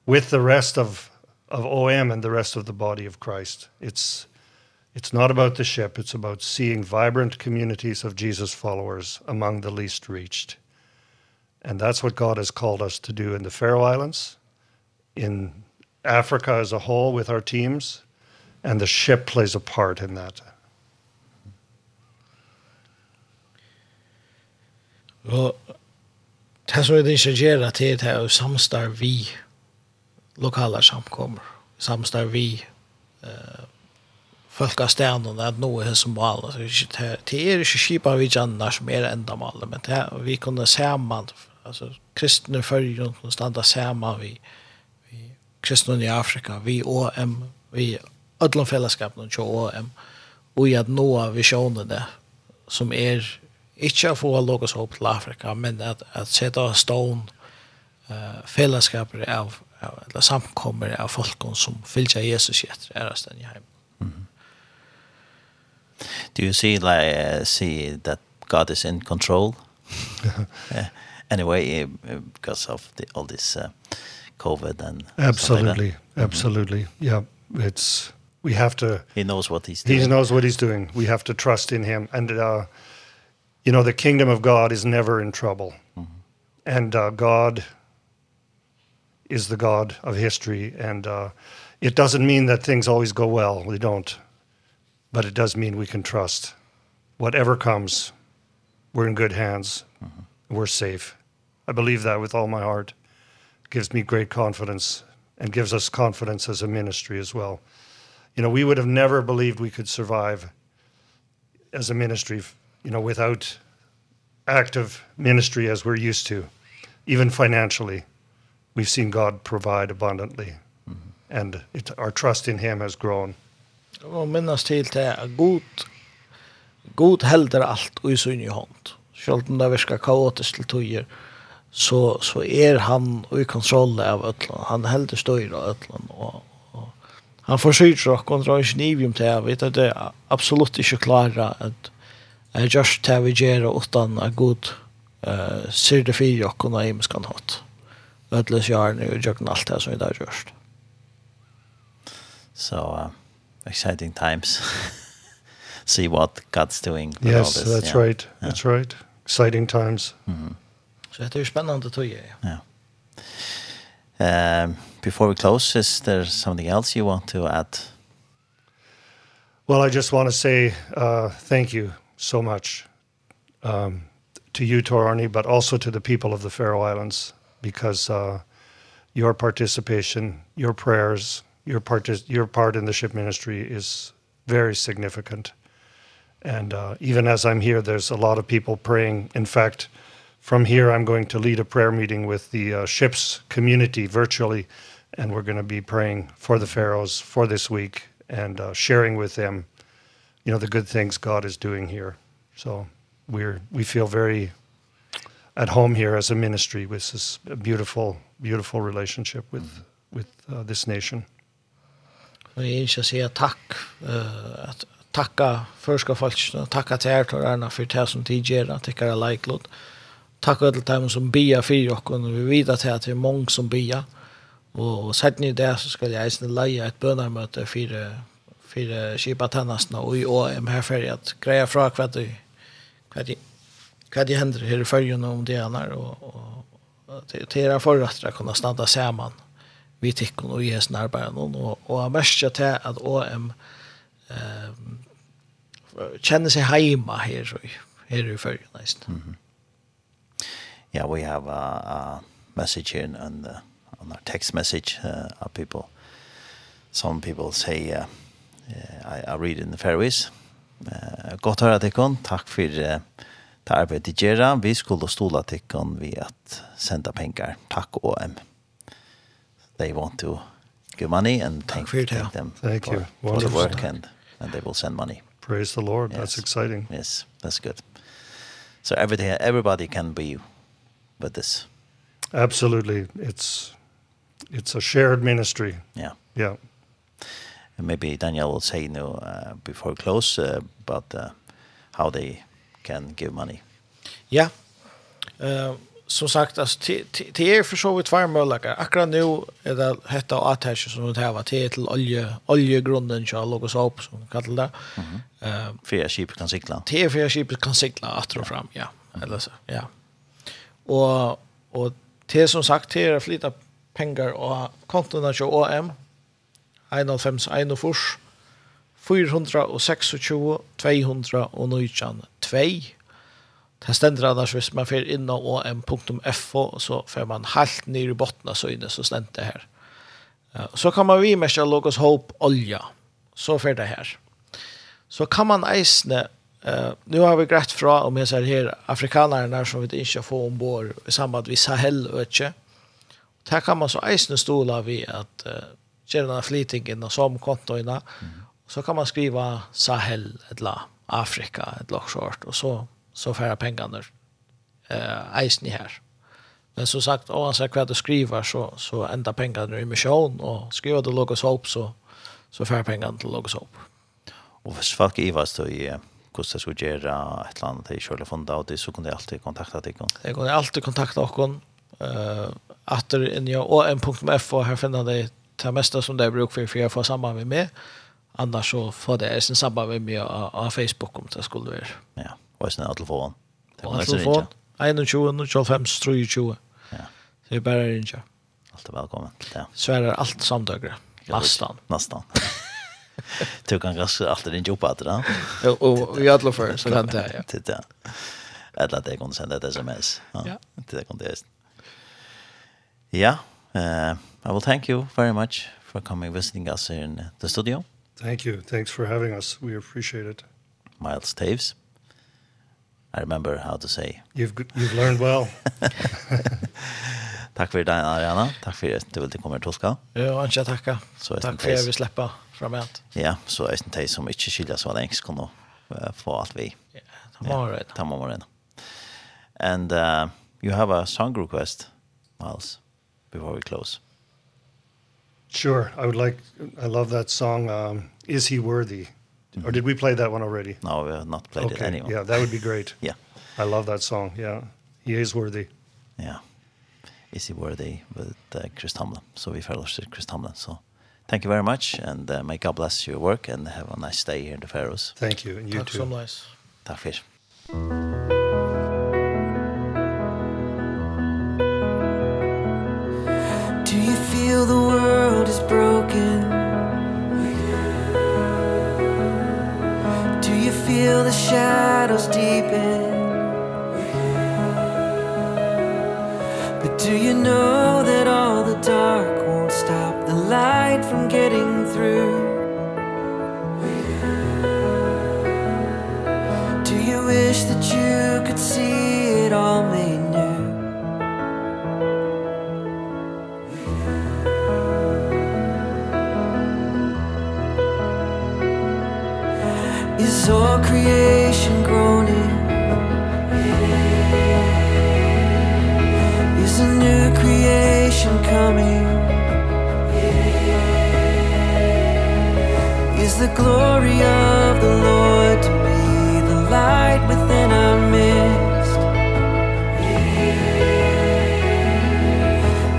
I: with the rest of of OM and the rest of the body of Christ. It's It's not about the ship, it's about seeing vibrant communities of Jesus followers among the least reached. And that's what God has called us to do in the Faroe Islands, in Africa as a whole with our teams, and the ship plays a part in that.
J: Og det som vi ikke gjør til det er samstar vi lokale samkommer, samstar vi uh, folk av stenen at nå er som mal. Det er ikke kjipa vi kjenner som er enda mal, men det, vi kunne sammen, altså kristne følger kunne standa man vi, vi kristne i Afrika, vi OM, vi ødlom fellesskapen til OM, og i at nå er visjonene som er ikke å få logos opp til Afrika, men at, at sette av stån uh, fellesskaper av, av, eller samkommer av folk som fyllt Jesus i etter æresten i heimen. Mm -hmm
A: do you see like uh, see that God is in control? yeah. Anyway, uh, because of the, all this uh, COVID and
I: absolutely, like absolutely, mm -hmm. yeah. It's we have to.
A: He knows what he's. doing.
I: He knows what he's doing. We have to trust in him, and uh, you know the kingdom of God is never in trouble, mm -hmm. and uh, God is the God of history, and uh, it doesn't mean that things always go well. They don't but it does mean we can trust. Whatever comes we're in good hands. Mm -hmm. we're safe. I believe that with all my heart. It gives me great confidence and gives us confidence as a ministry as well. You know we would have never believed we could survive as a ministry you know without active ministry as we're used to. Even financially we've seen god provide abundantly. Mm -hmm. and it, our trust in him has grown.
J: Og minnes til til a god, god helder alt og i sunn i hånd. Selv om det virker kaotisk til tøyer, så, så er han i kontroll av øtlen. Han helder støyre av øtlen. Og, og han forsøker å kontrollere sin ivium til at vi det er absolutt ikke klare at jeg just tar vi gjør utan at god uh, ser det fire og kunne jeg miskan hatt. Øtles gjerne og gjør alt det som vi da gjør. Så...
A: So, uh exciting times. See what God's doing.
I: With yes, all this. that's yeah. right. Yeah. That's right. Exciting times.
J: Mm -hmm. Så det är spännande tror jag.
A: Ja. Um, before we close, is there something else you want to add?
I: Well, I just want to say uh, thank you so much um, to you, Torani, but also to the people of the Faroe Islands, because uh, your participation, your prayers, your part is, your part in the ship ministry is very significant. And uh even as I'm here there's a lot of people praying. In fact, from here I'm going to lead a prayer meeting with the uh, ship's community virtually and we're going to be praying for the pharaohs for this week and uh sharing with them you know the good things God is doing here. So we're we feel very at home here as a ministry with this beautiful beautiful relationship with with uh, this nation.
J: Och jag å si tack eh at takka førska folk tacka till er till erna för det som tidigare att det er like lot. Tack dem som bia för och vi vet at det er många som bia. Och sett ni det så ska jag isen leja ett bönarmöte för för kipa tennasna och i OM her för att greja fra hva det vad det vad det händer här i färjan om det annars och og, og, og, förrättare kunna stanna samman. Mm vi tikkun og i hesten arbeid og, og jeg merker til at OM ehm kjenner seg heima her, her i følgen nesten.
A: Mm -hmm. Yeah, we have a, a message here on, the, on our text message uh, of people. Some people say, uh, uh, I, I read in the Faroese, uh, Godt høyre tikkun, takk for uh, det arbeidet dere. Vi skulle stola tikkun ved at senda pengar. Takk OM they want to give money and thank,
J: thank,
A: thank them
I: thank
A: for,
I: you.
A: for the work and, and they will send money.
I: Praise the Lord.
A: Yes.
I: That's exciting.
A: Yes, that's good. So everything, everybody can be with this.
I: Absolutely. It's it's a shared ministry.
A: Yeah.
I: Yeah.
A: And maybe Daniel will say you know, uh, before close uh, about uh, how they can give money.
J: Yeah. Um uh, som sagt, alltså, till er för så vitt möjliga. Akkurat nu är det hetta och attärse som det här var till till olje, oljegrunden så låg och upp som kallar det.
A: Mm -hmm. uh, fyra kipet kan sikla.
J: Till er fyra skip kan sikla att och fram, ja. Eller så, ja. Och, och till som sagt, till er flytta pengar och kontona till OM 1,5, fors 426, 200 och 19, 2 Det stender annars hvis man fer inn og om.fo, så fer man helt ned i botten av søgne så stender det her. Så kan man vi mest logos hope olja. Så fer det her. Så kan man eisne Uh, nu har vi greit fra om jeg ser her afrikanerne som vi inte får ombord i samband med Sahel-ötje. Här kan man så eisne stola vi att uh, kjenne flytingen og samkontoina. Mm. Så kan man skriva Sahel, eller Afrika, et något short Och så så färre pengarna eh, eisen i här. Men som sagt, oavsett vad du skriver så, så ända pengarna i mission och skriver du Logos Hope så, så färre pengarna till Logos Hope.
A: Och hvis folk ivas så i hvordan jeg skulle gjøre et eller annet i Kjølefunda, og det så kunne jeg alltid kontakta deg.
J: Det kunne alltid kontakta dere. Uh, atter inn i OM.f, og her finner de det meste som de bruker for, for jeg få sammen med meg. Annars så får det jeg sin sammen med meg av Facebook om det skulle være.
A: Ja. Og sånn at
J: telefonen. Telefon. 21, 25, 23.
A: Ja.
J: Det er bare rinja.
A: Alt er velkommen. Ja.
J: Sverre alt samtøkere. Nastan.
A: Nastan. Du kan ganske alltid rinja opp etter det.
J: Jo, og i alle fall, så kan det, ja.
A: Titt, ja. Eller at jeg kunne sende et sms. Ja. Titt, jeg kunne det. Ja, uh, I will thank you very much for coming visiting us in the studio.
I: Thank you. Thanks for having us. We appreciate it.
A: Miles Taves. I remember how to say.
I: You've you've learned well.
A: Tack för det Ariana. Tack för att du ville komma och Toska.
J: Ja, jag tackar. Så tack för att vi släppa framåt.
A: Ja, så är det inte som inte skiljer så länge ska nå få allt vi.
J: Ja, tomorrow.
A: Ja, tomorrow. And uh you have a song request, Miles, before we close.
I: Sure. I would like I love that song um Is He Worthy Mm -hmm. Or did we play that one already?
A: No, we have not played
I: okay.
A: it anymore.
I: Yeah, that would be great.
A: yeah.
I: I love that song. Yeah. He is worthy.
A: Yeah. Is he worthy with uh, Chris Tomlin? So we fellowship Chris Tomlin. So thank you very much and uh, may God bless your work and have a nice day here in the Faroes.
I: Thank you and you
J: Talk
I: too.
J: So nice.
A: Tack för.
B: shadows deepen But do you know that all the dark won't stop the light from getting all creation groaning. Is a new creation coming. Is the glory of the Lord to be the light within our midst.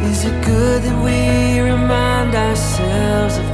B: Is it good that we remind ourselves of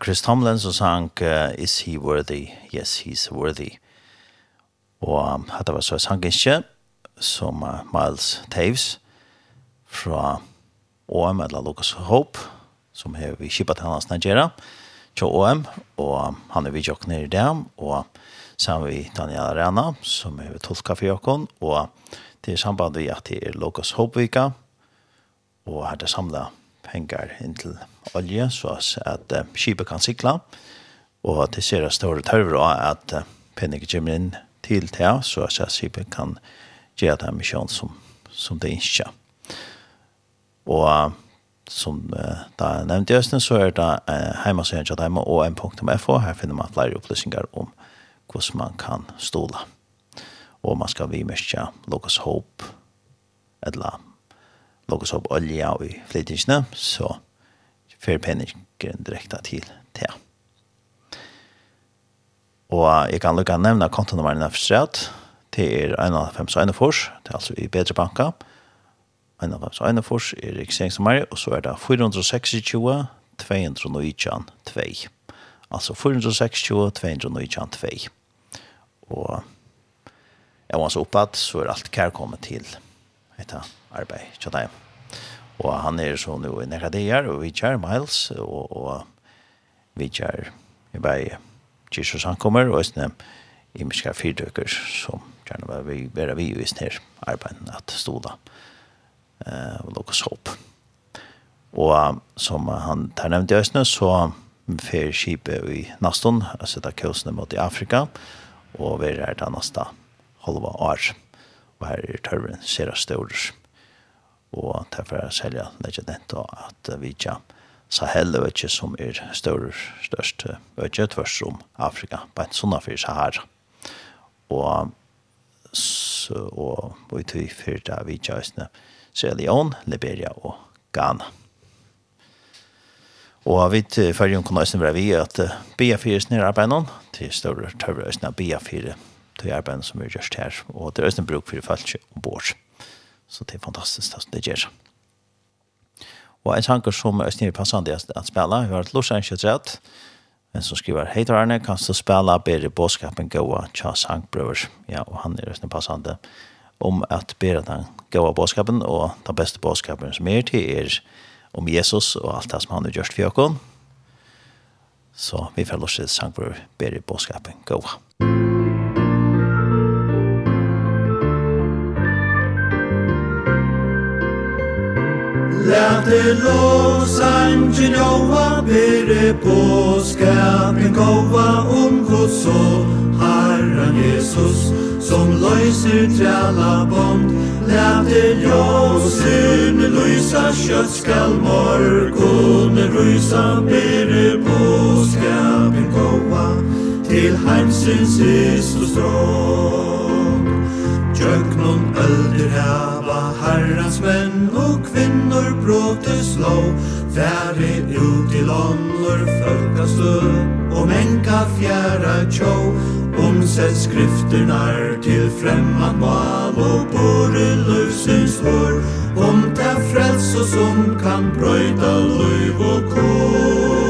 A: Chris Tomlin som sang uh, Is he worthy? Yes, he's worthy. Og um, dette var så sang ikke som uh, Miles Taves fra OM eller Lucas Hope som har vi kippa til hans Nigeria til OM og han er vi jokk nere i dem og sammen vi Daniel Arena som er vi tolka for jokken og det er samband vi at det er Lucas Hope-vika og har det samlet penger inntil olje, så at uh, skipet kan sikla, og at det ser større tørver av at uh, penninger kommer inn til det, så at skipet kan gjøre den misjonen som, som det ikke. Og som uh, da jeg nevnte i Østen, så er det uh, heimasøyen til dem og m.fo. Her finner man flere opplysninger om hvordan man kan stole. Og man skal vimerske Lokas Hope, eller Lokas Hope olje i flytingsene, så fer penningen direkte til det. Og jeg kan lukke nevne kontonummeren av Strat. Det er 1,5 Fors, det er altså i Bedre Banka. 1,5 Fors er registreringsnummer, og så er det 426 219 2. Altså 426 219 2. Og jeg var så oppad, så er alt kærkommet til dette arbeidet. Tja, Og han er så nå i Nekadeer, og vi kjær Miles, og, og vi kjær i vei Jesus han kommer, og sånn i mye fyrdøkker som gjerne var vi være vi i sånne arbeidene at stod da. Eh, og lukkes håp. Og som han tar nevnte i Østene, så fer skipet i Naston, altså da kjøsene mot i Afrika, og vi er der neste halva år. Og her er tørren, ser jeg større og derfor er selja leggja denta at vi tja Sahel økje som er større, størst økje tvers om Afrika, bare sånn av fyrir Sahara. Og så, og vi tog fyrir da vi tja østene Sierra Leone, Liberia og Ghana. Og vi til fyrrjum kunne østene være vi at BA4 snir arbeidene til større tørre østene BA4 til arbeidene som er gjørst her, og det er østene bruk fyrir falsk ombord. Så det er fantastiskt det det gjør. Og en sanger som er snill passende at spela, vi har et lorsen kjøttret, men som skriver, hei til Arne, kan du spela bedre båtskapen gåa tja sangbrøver? Ja, og han er snill passende om at bedre den gåa båtskapen, og den beste båtskapen som er til er om Jesus og alt det som han har gjort for oss. Så vi får lorsen sangbrøver bedre båtskapen gåa.
K: Musikk til låsan Kjelova bere på Skapen gåva om Guds så Herren Jesus Som løyser træla bond. Læv til låsen Løysa kjøtt skal morgon Ruisa bere på Skapen gåva Til heimsins Jesus. tråd Jöknum ölder hava herrans menn og kvinnor brotus lov Færi ut i lånor fölkastö og menka fjæra tjå Omsett skrifternar til fremman mal og bore løvsins hår Om ta frels og som kan brøyta løv og kår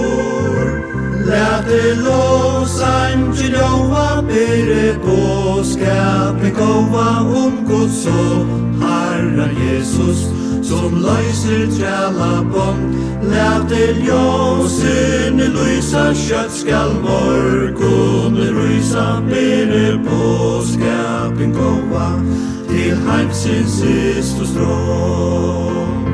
K: Læte lovsang til lova bere på Skape gova om Guds og Herren Jesus Som løyser træla bånd Læte ljøsene lysa kjøtt skal morgon Rysa bere på skape gova Til heimsins sist og strån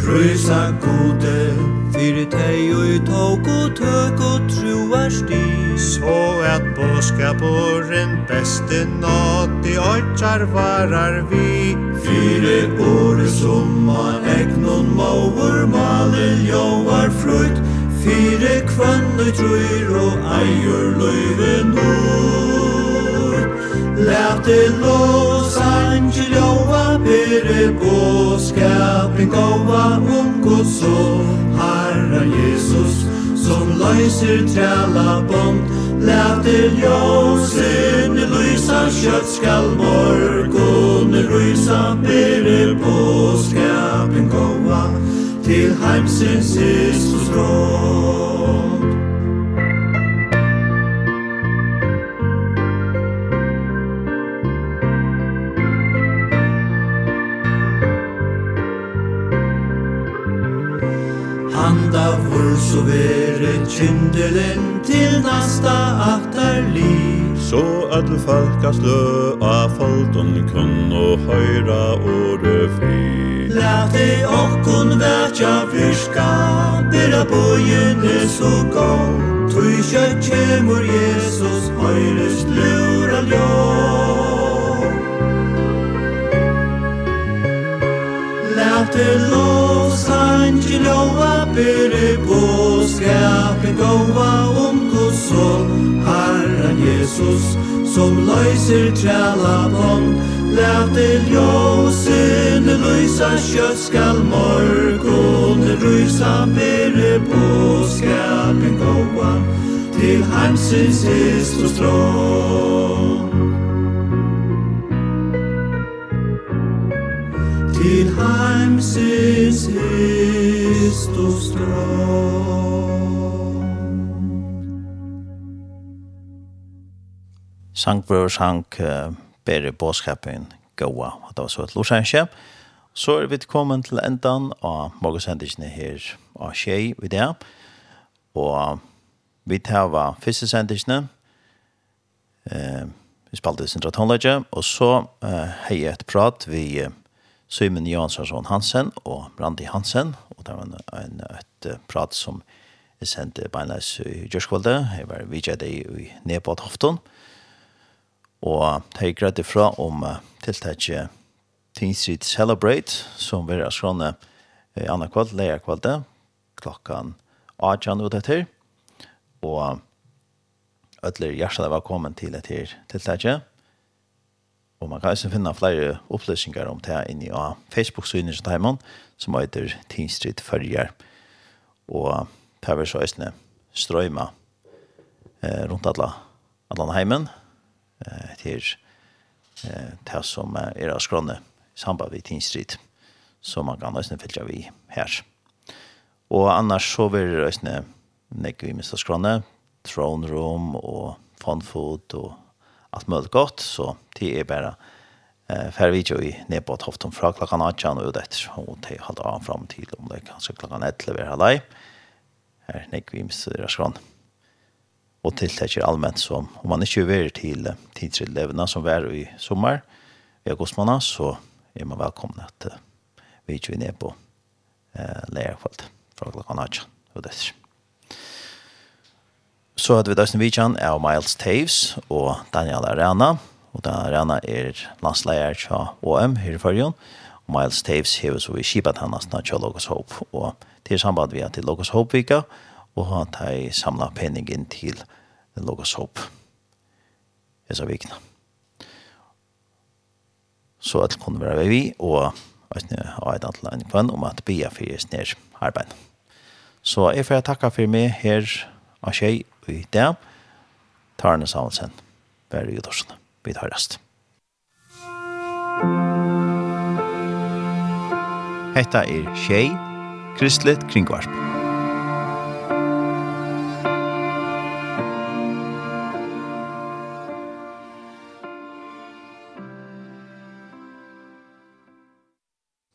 K: Prysa gode Fyrir tei og i tåg og tøk og truar sti
L: Så at båskaporen beste nåt i åtjar varar vi
K: Fyre åre summa egnon maur male joar fruit Fyre kvann og truir og eier løyve nord Lærte låsan tjilova pere boskapen gåva om Guds son Herra Jesus som løyser træla bånd Lærte ljósen lysa kjøtt skal morgon rysa pere boskapen gåva til heimsins Jesus råd davur så vere kyndelen til nasta akterli
L: Så öll falka slø av faldon kun og høyra åre fri.
K: Lät ei okkon vätja fyrska Bera bojene så gau Tui kjøtt kjemur Jesus høyrest lura ljau Lät ei lås angel byrre på skapen gåa om Guds sol Herren Jesus som løyser træla bånd Læte ljósene løysa kjøtt skal morgon rysa bere på skapen gåa til heimsins hist og strån Til heimsins hist Kristus land.
A: Sankbror sank uh, bere bådskapen gåa, og det var så et lorsenskje. Så er vi kommet til endan av morgensendisene her av Kjei i det. Og vi tar var første sendisene. Eh, vi spalte i Sintra Tonlege, og så eh, har jeg et prat vi eh, Simon Jansson Hansen og Brandi Hansen det var en, en, et prat som jeg sendte beinleis i Gjørskvalde. Jeg var vidtjedd i Nebad Hofton. Og det gikk rett ifra om tiltaket Teen Street Celebrate, som vi har skrone i andre kvall, leia kvalde, klokkan 18 ut etter. Og ødler hjertet var kommet til etter tiltaket. Og man kan også finne flere opplysninger om det inne av Facebook-synet som tar man, som heter Teen Street Følger. Og det er så østene strøyma eh, rundt alle, alle heimen eh, til eh, det som er av skrånne i samband med Teen Street, som man kan østene fylle vi her. Og annars så vil det østene nekke vi miste skrånne, Throne Room og Fun Food og alt mulig godt, så det är bara eh för vi ju ner på tofton från klockan 8 och ut efter och det har då fram till om det kanske klockan 11 är halaj. Här nick vi måste göra skran. Och tilltäcker allmänt som om man är 20 år till tidsrelevna som var i sommar i augustmånad så är man välkommen att vi ju ner på eh lärfallt från klockan 8 och det. Så hadde vi Dustin Vichan, av Miles Taves og Daniel Arena og den arena er landsleier til OM her i førjen, og Miles Taves hever så vi kjipet hans til Logos Hope, og til samband vi er til Logos Hope-vika, og han tar samla inn til Logos Hope. Jeg sa vikna. Så alt kunne være vi, og jeg har et annet land på om at bia fyrir snir arbeid. Så jeg får takka for meg her av tjej i dag. Tarne Samuelsen, i Jodorsen. Vi høyrast. Hetta er Tjei, Kristelig Kringvarp.